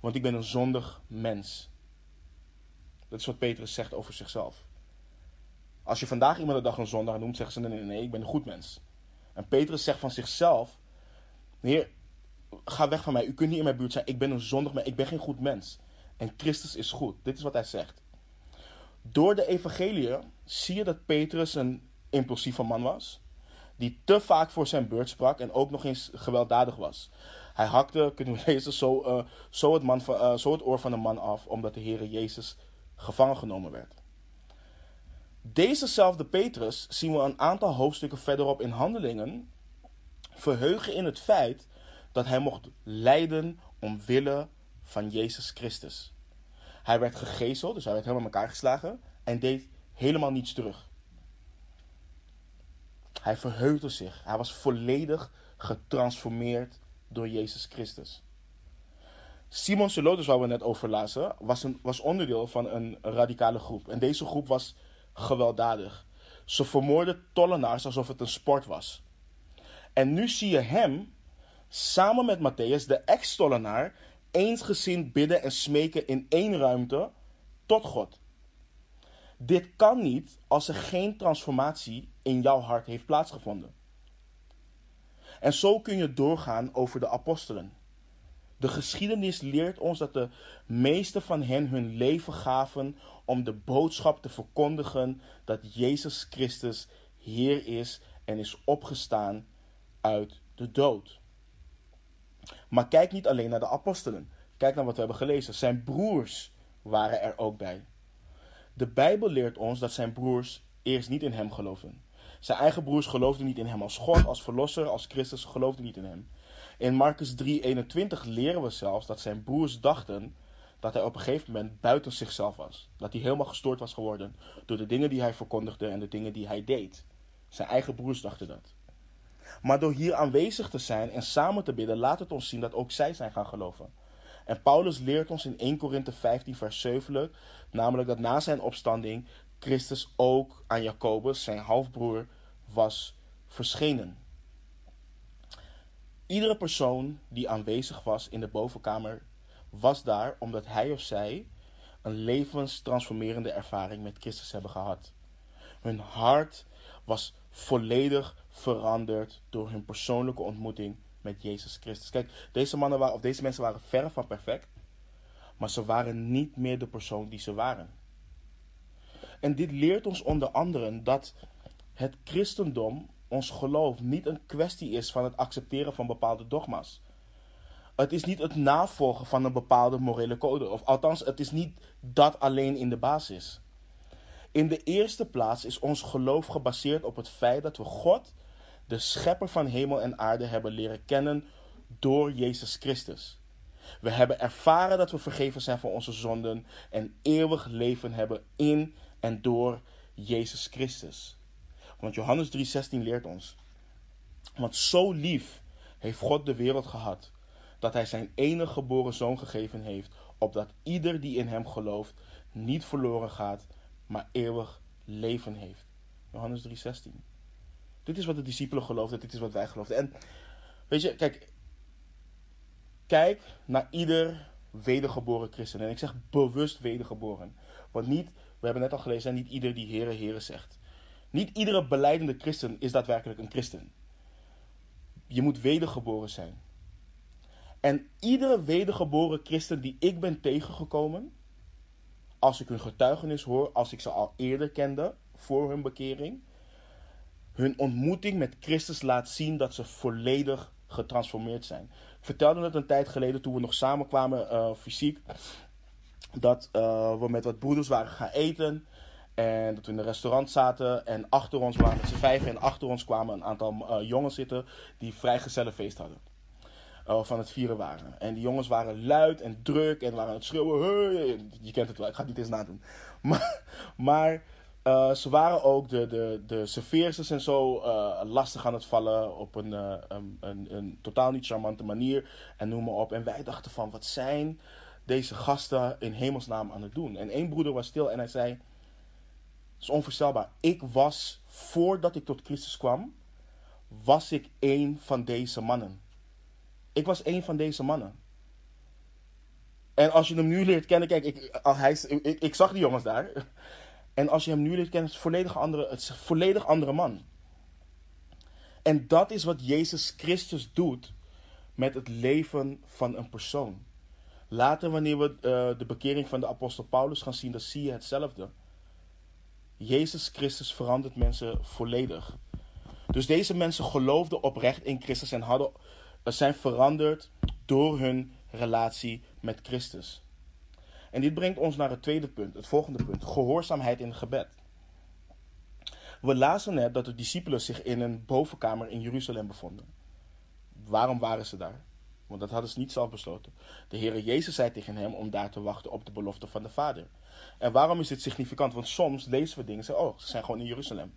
want ik ben een zondig mens. Dat is wat Petrus zegt over zichzelf. Als je vandaag iemand de dag een zondag noemt, zeggen ze: nee, nee, nee, ik ben een goed mens. En Petrus zegt van zichzelf: Heer, ga weg van mij. U kunt niet in mijn buurt zijn. Ik ben een zondig mens. Ik ben geen goed mens. En Christus is goed. Dit is wat hij zegt. Door de evangelie zie je dat Petrus een impulsieve man was. Die te vaak voor zijn beurt sprak en ook nog eens gewelddadig was. Hij hakte, kunnen we lezen, zo, uh, zo, het, man uh, zo het oor van de man af, omdat de Heer Jezus gevangen genomen werd. Dezezelfde Petrus zien we een aantal hoofdstukken verderop in Handelingen verheugen in het feit dat hij mocht lijden omwille van Jezus Christus. Hij werd gegezeld, dus hij werd helemaal in elkaar geslagen en deed helemaal niets terug. Hij verheugde zich. Hij was volledig getransformeerd door Jezus Christus. Simon Celotus, waar we net over lazen, was, een, was onderdeel van een radicale groep. En deze groep was gewelddadig. Ze vermoorden tollenaars alsof het een sport was. En nu zie je hem samen met Matthäus, de ex-tollenaar, eensgezind bidden en smeken in één ruimte tot God. Dit kan niet als er geen transformatie in jouw hart heeft plaatsgevonden. En zo kun je doorgaan over de apostelen. De geschiedenis leert ons dat de meeste van hen hun leven gaven om de boodschap te verkondigen dat Jezus Christus Heer is en is opgestaan uit de dood. Maar kijk niet alleen naar de apostelen. Kijk naar wat we hebben gelezen. Zijn broers waren er ook bij. De Bijbel leert ons dat zijn broers eerst niet in hem geloofden. Zijn eigen broers geloofden niet in hem als God, als verlosser, als Christus, geloofden niet in hem. In Marcus 3:21 leren we zelfs dat zijn broers dachten dat hij op een gegeven moment buiten zichzelf was. Dat hij helemaal gestoord was geworden door de dingen die hij verkondigde en de dingen die hij deed. Zijn eigen broers dachten dat. Maar door hier aanwezig te zijn en samen te bidden, laat het ons zien dat ook zij zijn gaan geloven. En Paulus leert ons in 1 Korinthe 15, vers 7, namelijk dat na zijn opstanding Christus ook aan Jacobus, zijn halfbroer, was verschenen. Iedere persoon die aanwezig was in de bovenkamer was daar omdat hij of zij een levenstransformerende ervaring met Christus hebben gehad. Hun hart was volledig veranderd door hun persoonlijke ontmoeting met Jezus Christus. Kijk, deze, mannen waren, of deze mensen waren ver van perfect, maar ze waren niet meer de persoon die ze waren. En dit leert ons onder andere dat het christendom, ons geloof, niet een kwestie is van het accepteren van bepaalde dogma's. Het is niet het navolgen van een bepaalde morele code. Of althans, het is niet dat alleen in de basis. In de eerste plaats is ons geloof gebaseerd op het feit dat we God, de schepper van hemel en aarde, hebben leren kennen door Jezus Christus. We hebben ervaren dat we vergeven zijn van onze zonden en eeuwig leven hebben in en door Jezus Christus. Want Johannes 3:16 leert ons: Want zo lief heeft God de wereld gehad dat hij zijn enige geboren zoon gegeven heeft, opdat ieder die in hem gelooft niet verloren gaat, maar eeuwig leven heeft. Johannes 3:16. Dit is wat de discipelen geloofden, dit is wat wij geloofden. En weet je, kijk, kijk naar ieder wedergeboren christen. En ik zeg bewust wedergeboren. Want niet, we hebben net al gelezen, niet ieder die Heere, Heere zegt. Niet iedere beleidende christen is daadwerkelijk een christen. Je moet wedergeboren zijn. En iedere wedergeboren christen die ik ben tegengekomen, als ik hun getuigenis hoor, als ik ze al eerder kende voor hun bekering, hun ontmoeting met Christus laat zien dat ze volledig getransformeerd zijn. Ik vertelde het een tijd geleden toen we nog samenkwamen uh, fysiek, dat uh, we met wat broeders waren gaan eten. En dat we in een restaurant zaten en achter ons waren met z'n vijf en achter ons kwamen een aantal uh, jongens zitten die feest hadden. Van het vieren waren. En die jongens waren luid en druk en waren aan het schreeuwen. Je kent het wel, ik ga het niet eens nadoen. Maar, maar uh, ze waren ook de, de, de serveersters en zo uh, lastig aan het vallen op een, een, een, een, totaal niet charmante manier. En noem maar op. En wij dachten van, wat zijn deze gasten in hemelsnaam aan het doen? En één broeder was stil en hij zei is onvoorstelbaar. Ik was, voordat ik tot Christus kwam, was ik een van deze mannen. Ik was een van deze mannen. En als je hem nu leert kennen, kijk, ik, hij, ik, ik zag die jongens daar. En als je hem nu leert kennen, is het volledig andere, het is een volledig andere man. En dat is wat Jezus Christus doet met het leven van een persoon. Later, wanneer we uh, de bekering van de apostel Paulus gaan zien, dan zie je hetzelfde. Jezus Christus verandert mensen volledig. Dus deze mensen geloofden oprecht in Christus en hadden, zijn veranderd door hun relatie met Christus. En dit brengt ons naar het tweede punt, het volgende punt: gehoorzaamheid in het gebed. We lazen net dat de discipelen zich in een bovenkamer in Jeruzalem bevonden. Waarom waren ze daar? Want dat hadden ze niet zelf besloten. De Heere Jezus zei tegen hem om daar te wachten op de belofte van de Vader. En waarom is dit significant? Want soms lezen we dingen en zeggen, oh, ze zijn gewoon in Jeruzalem.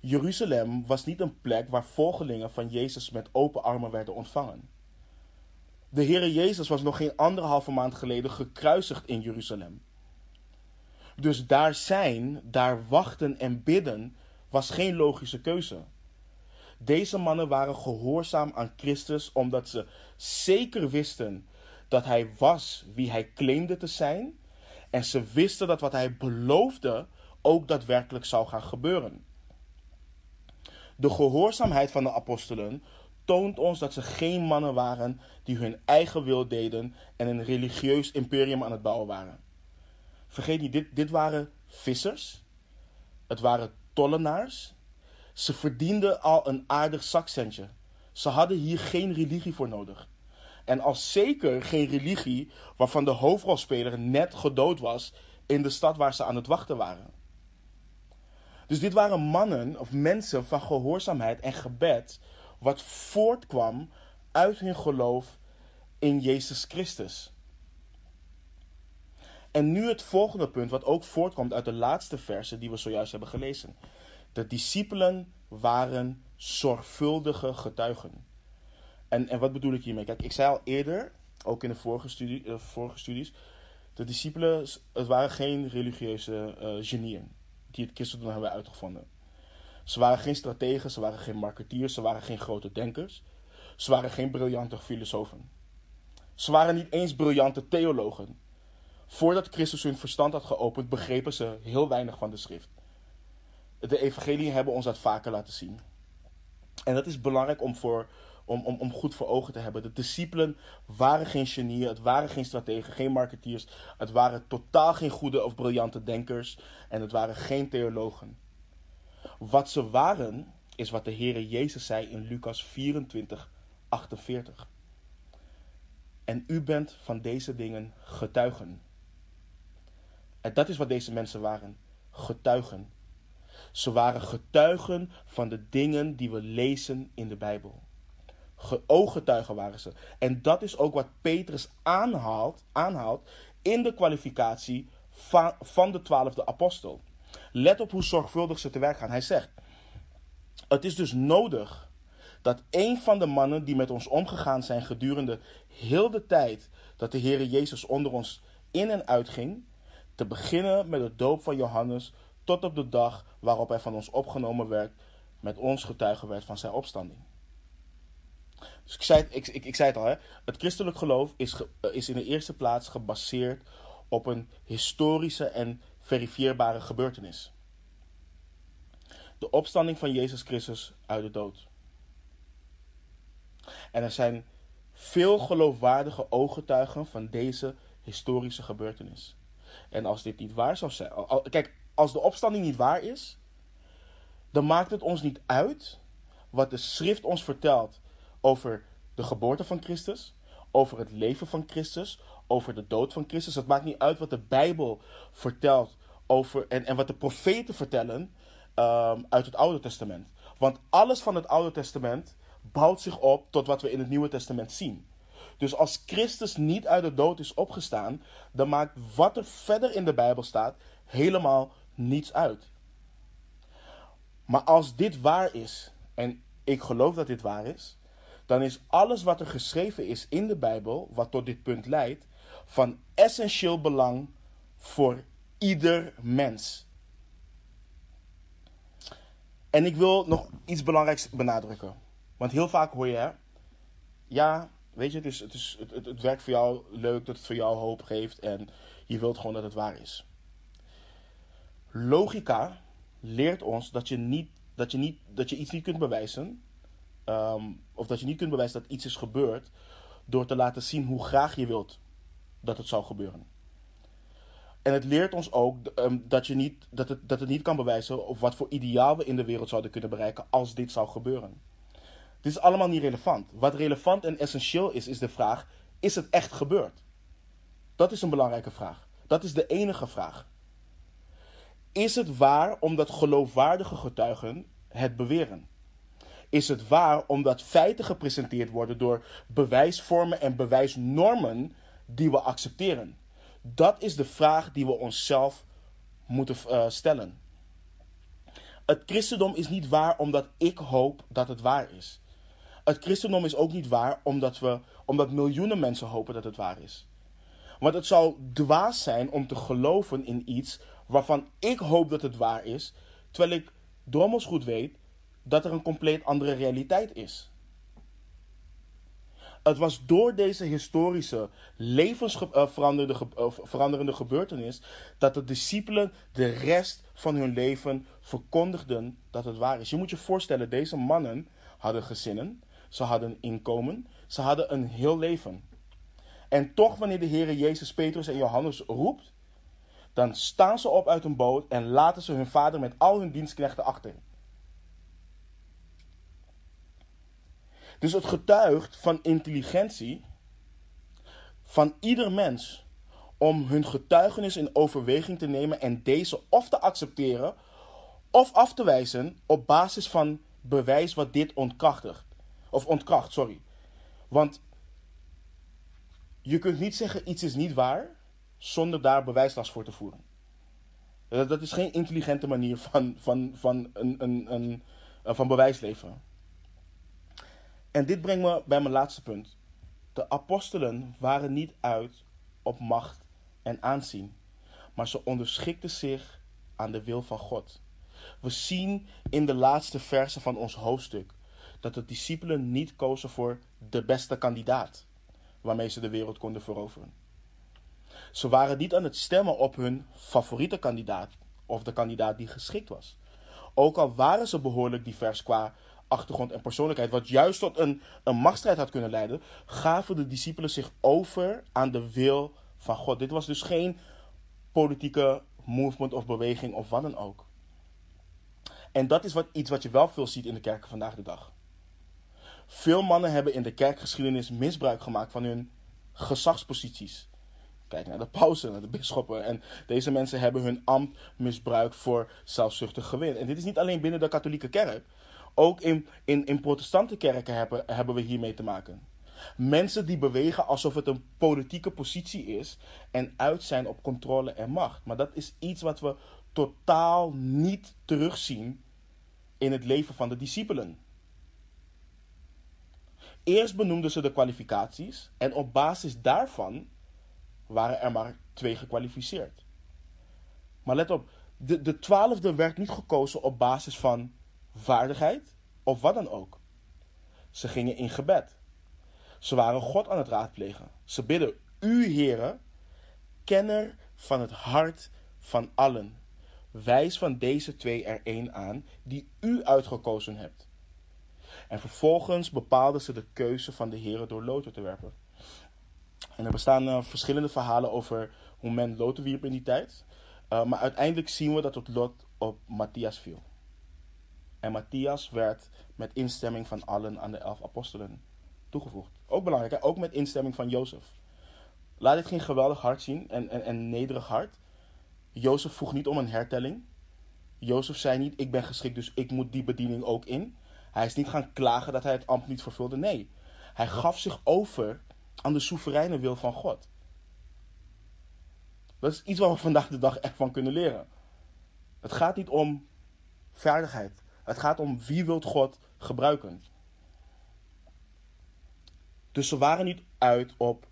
Jeruzalem was niet een plek waar volgelingen van Jezus met open armen werden ontvangen. De Heere Jezus was nog geen anderhalve maand geleden gekruisigd in Jeruzalem. Dus daar zijn, daar wachten en bidden was geen logische keuze. Deze mannen waren gehoorzaam aan Christus omdat ze zeker wisten dat hij was wie hij claimde te zijn. En ze wisten dat wat hij beloofde ook daadwerkelijk zou gaan gebeuren. De gehoorzaamheid van de apostelen toont ons dat ze geen mannen waren die hun eigen wil deden en een religieus imperium aan het bouwen waren. Vergeet niet, dit, dit waren vissers, het waren tollenaars. Ze verdienden al een aardig zakcentje. Ze hadden hier geen religie voor nodig. En al zeker geen religie waarvan de hoofdrolspeler net gedood was in de stad waar ze aan het wachten waren. Dus dit waren mannen of mensen van gehoorzaamheid en gebed, wat voortkwam uit hun geloof in Jezus Christus. En nu het volgende punt, wat ook voortkomt uit de laatste versen die we zojuist hebben gelezen. De discipelen waren zorgvuldige getuigen. En, en wat bedoel ik hiermee? Kijk, ik zei al eerder, ook in de vorige, vorige studies, de discipelen, het waren geen religieuze uh, genieën die het christendom hebben uitgevonden. Ze waren geen strategen, ze waren geen marketeers, ze waren geen grote denkers. Ze waren geen briljante filosofen. Ze waren niet eens briljante theologen. Voordat Christus hun verstand had geopend, begrepen ze heel weinig van de schrift. De evangelieën hebben ons dat vaker laten zien. En dat is belangrijk om, voor, om, om, om goed voor ogen te hebben. De discipelen waren geen genieën, het waren geen strategen, geen marketeers. Het waren totaal geen goede of briljante denkers. En het waren geen theologen. Wat ze waren, is wat de Heere Jezus zei in Lucas 24, 48. En u bent van deze dingen getuigen. En dat is wat deze mensen waren: getuigen. Ze waren getuigen van de dingen die we lezen in de Bijbel. Ooggetuigen waren ze. En dat is ook wat Petrus aanhaalt, aanhaalt in de kwalificatie van, van de twaalfde apostel. Let op hoe zorgvuldig ze te werk gaan. Hij zegt: Het is dus nodig dat een van de mannen die met ons omgegaan zijn gedurende heel de tijd dat de Heer Jezus onder ons in en uitging, te beginnen met de doop van Johannes tot op de dag waarop hij van ons opgenomen werd, met ons getuigen werd van zijn opstanding. Dus ik zei, ik, ik, ik zei het al, hè? het christelijk geloof is, is in de eerste plaats gebaseerd op een historische en verifieerbare gebeurtenis. De opstanding van Jezus Christus uit de dood. En er zijn veel geloofwaardige ooggetuigen van deze historische gebeurtenis. En als dit niet waar zou zijn. Kijk, als de opstanding niet waar is, dan maakt het ons niet uit wat de schrift ons vertelt over de geboorte van Christus, over het leven van Christus, over de dood van Christus. Het maakt niet uit wat de Bijbel vertelt over, en, en wat de profeten vertellen um, uit het Oude Testament. Want alles van het Oude Testament bouwt zich op tot wat we in het Nieuwe Testament zien. Dus als Christus niet uit de dood is opgestaan, dan maakt wat er verder in de Bijbel staat helemaal niets uit. Maar als dit waar is, en ik geloof dat dit waar is, dan is alles wat er geschreven is in de Bijbel, wat tot dit punt leidt, van essentieel belang voor ieder mens. En ik wil nog iets belangrijks benadrukken. Want heel vaak hoor je, ja, weet je, het, het, is, het, het, het werkt voor jou leuk, dat het voor jou hoop geeft en je wilt gewoon dat het waar is. Logica leert ons dat je, niet, dat je, niet, dat je iets niet kunt bewijzen, um, of dat je niet kunt bewijzen dat iets is gebeurd, door te laten zien hoe graag je wilt dat het zou gebeuren. En het leert ons ook um, dat, je niet, dat, het, dat het niet kan bewijzen of wat voor ideaal we in de wereld zouden kunnen bereiken als dit zou gebeuren. Dit is allemaal niet relevant. Wat relevant en essentieel is, is de vraag: is het echt gebeurd? Dat is een belangrijke vraag. Dat is de enige vraag. Is het waar omdat geloofwaardige getuigen het beweren? Is het waar omdat feiten gepresenteerd worden door bewijsvormen en bewijsnormen die we accepteren? Dat is de vraag die we onszelf moeten uh, stellen. Het christendom is niet waar omdat ik hoop dat het waar is. het christendom is ook niet waar omdat, we, omdat miljoenen mensen hopen dat het waar is. Want het zou dwaas zijn om te geloven in iets waarvan ik hoop dat het waar is, terwijl ik drommels goed weet dat er een compleet andere realiteit is. Het was door deze historische, levensveranderende eh, uh, veranderende gebeurtenis dat de discipelen de rest van hun leven verkondigden dat het waar is. Je moet je voorstellen, deze mannen hadden gezinnen, ze hadden inkomen, ze hadden een heel leven. En toch, wanneer de Heer Jezus, Petrus en Johannes roept, dan staan ze op uit een boot en laten ze hun vader met al hun dienstknechten achter. Dus het getuigt van intelligentie van ieder mens om hun getuigenis in overweging te nemen en deze of te accepteren of af te wijzen op basis van bewijs wat dit ontkrachtigt. Of ontkracht, sorry. Want je kunt niet zeggen iets is niet waar zonder daar bewijslast voor te voeren. Dat is geen intelligente manier van, van, van, een, een, een, van bewijs leveren. En dit brengt me bij mijn laatste punt. De apostelen waren niet uit op macht en aanzien, maar ze onderschikten zich aan de wil van God. We zien in de laatste versen van ons hoofdstuk dat de discipelen niet kozen voor de beste kandidaat waarmee ze de wereld konden veroveren. Ze waren niet aan het stemmen op hun favoriete kandidaat of de kandidaat die geschikt was. Ook al waren ze behoorlijk divers qua achtergrond en persoonlijkheid, wat juist tot een, een machtsstrijd had kunnen leiden, gaven de discipelen zich over aan de wil van God. Dit was dus geen politieke movement of beweging of wat dan ook. En dat is wat, iets wat je wel veel ziet in de kerken vandaag de dag. Veel mannen hebben in de kerkgeschiedenis misbruik gemaakt van hun gezagsposities. Kijk naar de pausen, naar de bisschoppen. En deze mensen hebben hun ambt misbruikt voor zelfzuchtig gewin. En dit is niet alleen binnen de katholieke kerk. Ook in, in, in protestante kerken hebben, hebben we hiermee te maken. Mensen die bewegen alsof het een politieke positie is en uit zijn op controle en macht. Maar dat is iets wat we totaal niet terugzien in het leven van de discipelen. Eerst benoemden ze de kwalificaties en op basis daarvan waren er maar twee gekwalificeerd. Maar let op, de, de twaalfde werd niet gekozen op basis van vaardigheid of wat dan ook. Ze gingen in gebed. Ze waren God aan het raadplegen. Ze bidden, U Heere, kenner van het hart van allen. Wijs van deze twee er één aan die U uitgekozen hebt. En vervolgens bepaalden ze de keuze van de Heere door loten te werpen. En er bestaan uh, verschillende verhalen over hoe men loten wierp in die tijd. Uh, maar uiteindelijk zien we dat het lot op Matthias viel. En Matthias werd met instemming van allen aan de elf apostelen toegevoegd. Ook belangrijk, ook met instemming van Jozef. Laat dit geen geweldig hart zien en, en, en nederig hart. Jozef vroeg niet om een hertelling. Jozef zei niet, ik ben geschikt, dus ik moet die bediening ook in. Hij is niet gaan klagen dat hij het ambt niet vervulde. Nee, hij gaf zich over aan de soevereine wil van God. Dat is iets waar we vandaag de dag echt van kunnen leren. Het gaat niet om vaardigheid. Het gaat om wie wilt God gebruiken. Dus ze waren niet uit op.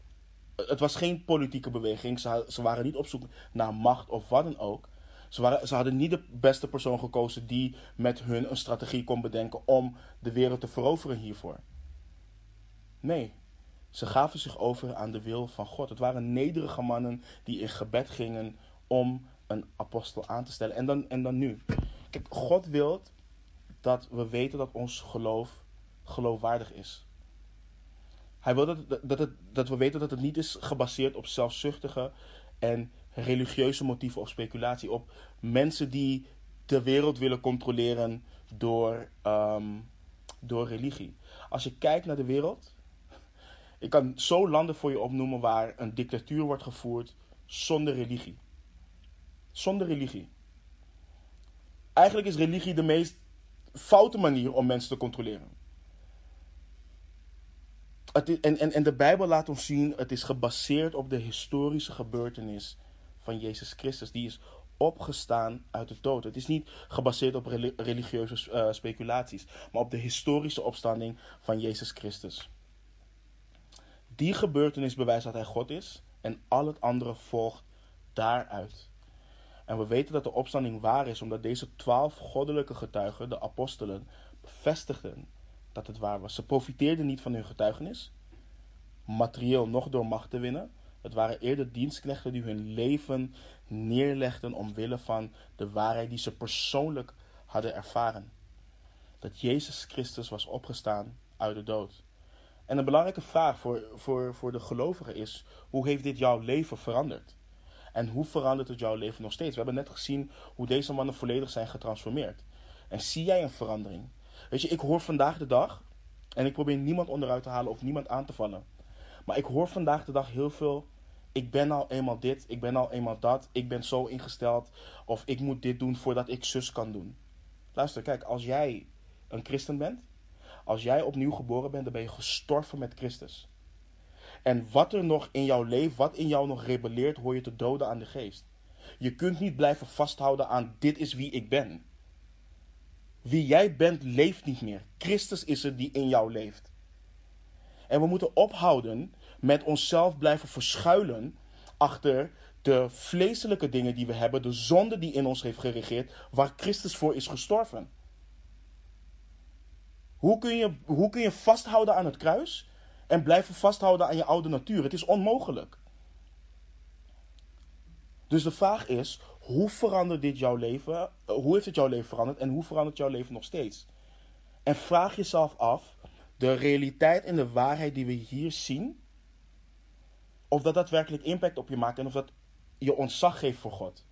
Het was geen politieke beweging. Ze, ze waren niet op zoek naar macht of wat dan ook. Ze, waren, ze hadden niet de beste persoon gekozen die met hun een strategie kon bedenken om de wereld te veroveren hiervoor. Nee, ze gaven zich over aan de wil van God. Het waren nederige mannen die in gebed gingen om een apostel aan te stellen. En dan, en dan nu. Kijk, God wil dat we weten dat ons geloof geloofwaardig is. Hij wil dat, dat, het, dat we weten dat het niet is gebaseerd op zelfzuchtige en religieuze motieven of speculatie. Op mensen die de wereld willen controleren door, um, door religie. Als je kijkt naar de wereld. Ik kan zo landen voor je opnoemen waar een dictatuur wordt gevoerd zonder religie. Zonder religie. Eigenlijk is religie de meest foute manier om mensen te controleren. En, en, en de Bijbel laat ons zien, het is gebaseerd op de historische gebeurtenis van Jezus Christus. Die is opgestaan uit de dood. Het is niet gebaseerd op religieuze uh, speculaties, maar op de historische opstanding van Jezus Christus. Die gebeurtenis bewijst dat hij God is en al het andere volgt daaruit. En we weten dat de opstanding waar is, omdat deze twaalf goddelijke getuigen, de apostelen, bevestigden dat het waar was. Ze profiteerden niet van hun getuigenis, materieel nog door macht te winnen. Het waren eerder dienstknechten die hun leven neerlegden omwille van de waarheid die ze persoonlijk hadden ervaren. Dat Jezus Christus was opgestaan uit de dood. En een belangrijke vraag voor, voor, voor de gelovigen is: hoe heeft dit jouw leven veranderd? En hoe verandert het jouw leven nog steeds? We hebben net gezien hoe deze mannen volledig zijn getransformeerd. En zie jij een verandering? Weet je, ik hoor vandaag de dag, en ik probeer niemand onderuit te halen of niemand aan te vallen. Maar ik hoor vandaag de dag heel veel. Ik ben al eenmaal dit, ik ben al eenmaal dat, ik ben zo ingesteld. Of ik moet dit doen voordat ik zus kan doen. Luister, kijk, als jij een christen bent, als jij opnieuw geboren bent, dan ben je gestorven met Christus. En wat er nog in jou leeft, wat in jou nog rebelleert, hoor je te doden aan de geest. Je kunt niet blijven vasthouden aan dit is wie ik ben. Wie jij bent, leeft niet meer. Christus is het die in jou leeft. En we moeten ophouden met onszelf blijven verschuilen achter de vleeselijke dingen die we hebben, de zonde die in ons heeft geregeerd, waar Christus voor is gestorven. Hoe kun je, hoe kun je vasthouden aan het kruis en blijven vasthouden aan je oude natuur? Het is onmogelijk. Dus de vraag is, hoe verandert dit jouw leven? Hoe heeft het jouw leven veranderd en hoe verandert jouw leven nog steeds? En vraag jezelf af, de realiteit en de waarheid die we hier zien, of dat daadwerkelijk impact op je maakt en of dat je ontzag geeft voor God.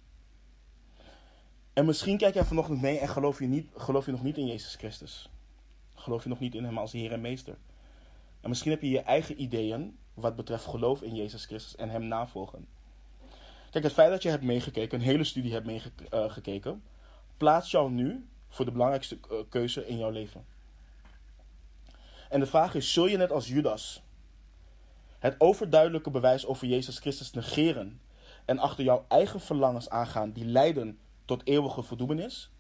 En misschien kijk jij vanochtend mee en geloof je, niet, geloof je nog niet in Jezus Christus. Geloof je nog niet in Hem als Heer en Meester. En misschien heb je je eigen ideeën wat betreft geloof in Jezus Christus en Hem navolgen. Kijk, het feit dat je hebt meegekeken, een hele studie hebt meegekeken, uh, plaatst jou nu voor de belangrijkste uh, keuze in jouw leven. En de vraag is: zul je net als Judas het overduidelijke bewijs over Jezus Christus negeren en achter jouw eigen verlangens aangaan die leiden tot eeuwige verdoemenis?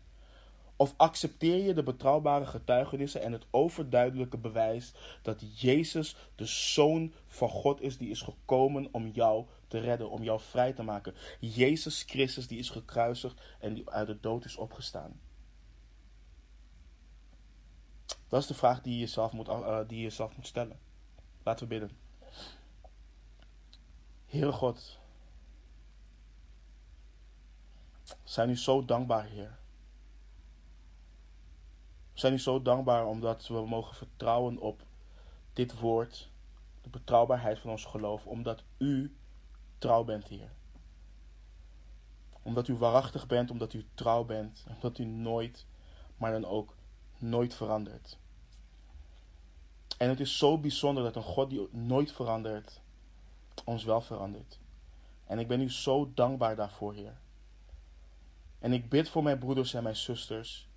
Of accepteer je de betrouwbare getuigenissen en het overduidelijke bewijs dat Jezus de Zoon van God is die is gekomen om jou te redden, om jou vrij te maken? Jezus Christus die is gekruisigd en die uit de dood is opgestaan. Dat is de vraag die je jezelf moet, uh, die je moet stellen. Laten we bidden. Heere God, zijn u zo dankbaar, Heer. We zijn u zo dankbaar omdat we mogen vertrouwen op dit woord, de betrouwbaarheid van ons geloof, omdat u trouw bent, Heer. Omdat u waarachtig bent, omdat u trouw bent, omdat u nooit, maar dan ook nooit verandert. En het is zo bijzonder dat een God die nooit verandert, ons wel verandert. En ik ben u zo dankbaar daarvoor, Heer. En ik bid voor mijn broeders en mijn zusters.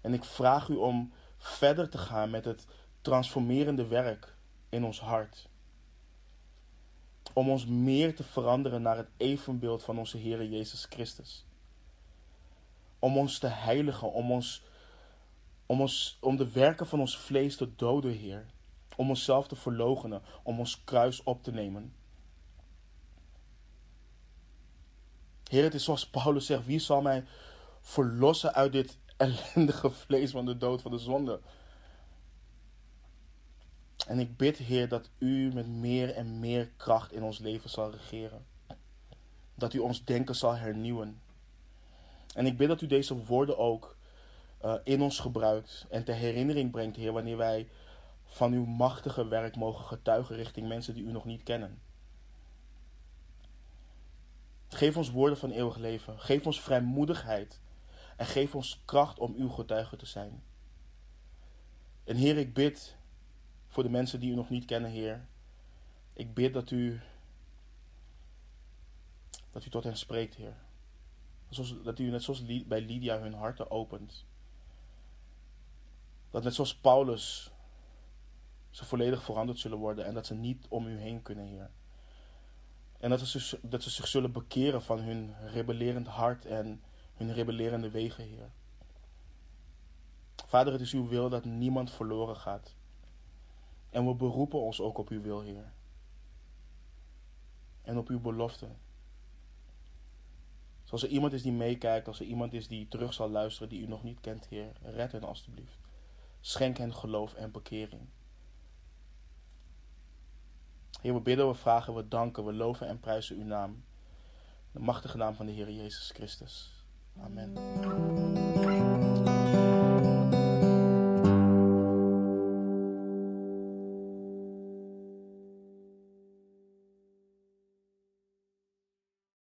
En ik vraag u om verder te gaan met het transformerende werk in ons hart. Om ons meer te veranderen naar het evenbeeld van onze Heer Jezus Christus. Om ons te heiligen, om ons om, ons, om de werken van ons vlees te doden, Heer. Om onszelf te verloochenen, om ons kruis op te nemen. Heer, het is zoals Paulus zegt: wie zal mij verlossen uit dit ellendige vlees van de dood, van de zonde? En ik bid, Heer, dat U met meer en meer kracht in ons leven zal regeren. Dat U ons denken zal hernieuwen. En ik bid dat U deze woorden ook uh, in ons gebruikt en ter herinnering brengt, Heer, wanneer wij van uw machtige werk mogen getuigen richting mensen die u nog niet kennen. Geef ons woorden van eeuwig leven. Geef ons vrijmoedigheid. En geef ons kracht om uw getuige te zijn. En Heer, ik bid voor de mensen die u nog niet kennen, Heer. Ik bid dat u, dat u tot hen spreekt, Heer. Dat u net zoals bij Lydia hun harten opent. Dat net zoals Paulus ze volledig veranderd zullen worden en dat ze niet om u heen kunnen, Heer. En dat ze, dat ze zich zullen bekeren van hun rebellerend hart en hun rebellerende wegen, Heer. Vader, het is uw wil dat niemand verloren gaat. En we beroepen ons ook op uw wil, Heer. En op uw belofte. Als er iemand is die meekijkt, als er iemand is die terug zal luisteren die u nog niet kent, Heer, red hen alstublieft. Schenk hen geloof en bekering. Heer, we bidden, we vragen, we danken, we loven en prijzen uw naam. De machtige naam van de Heer Jezus Christus. Amen.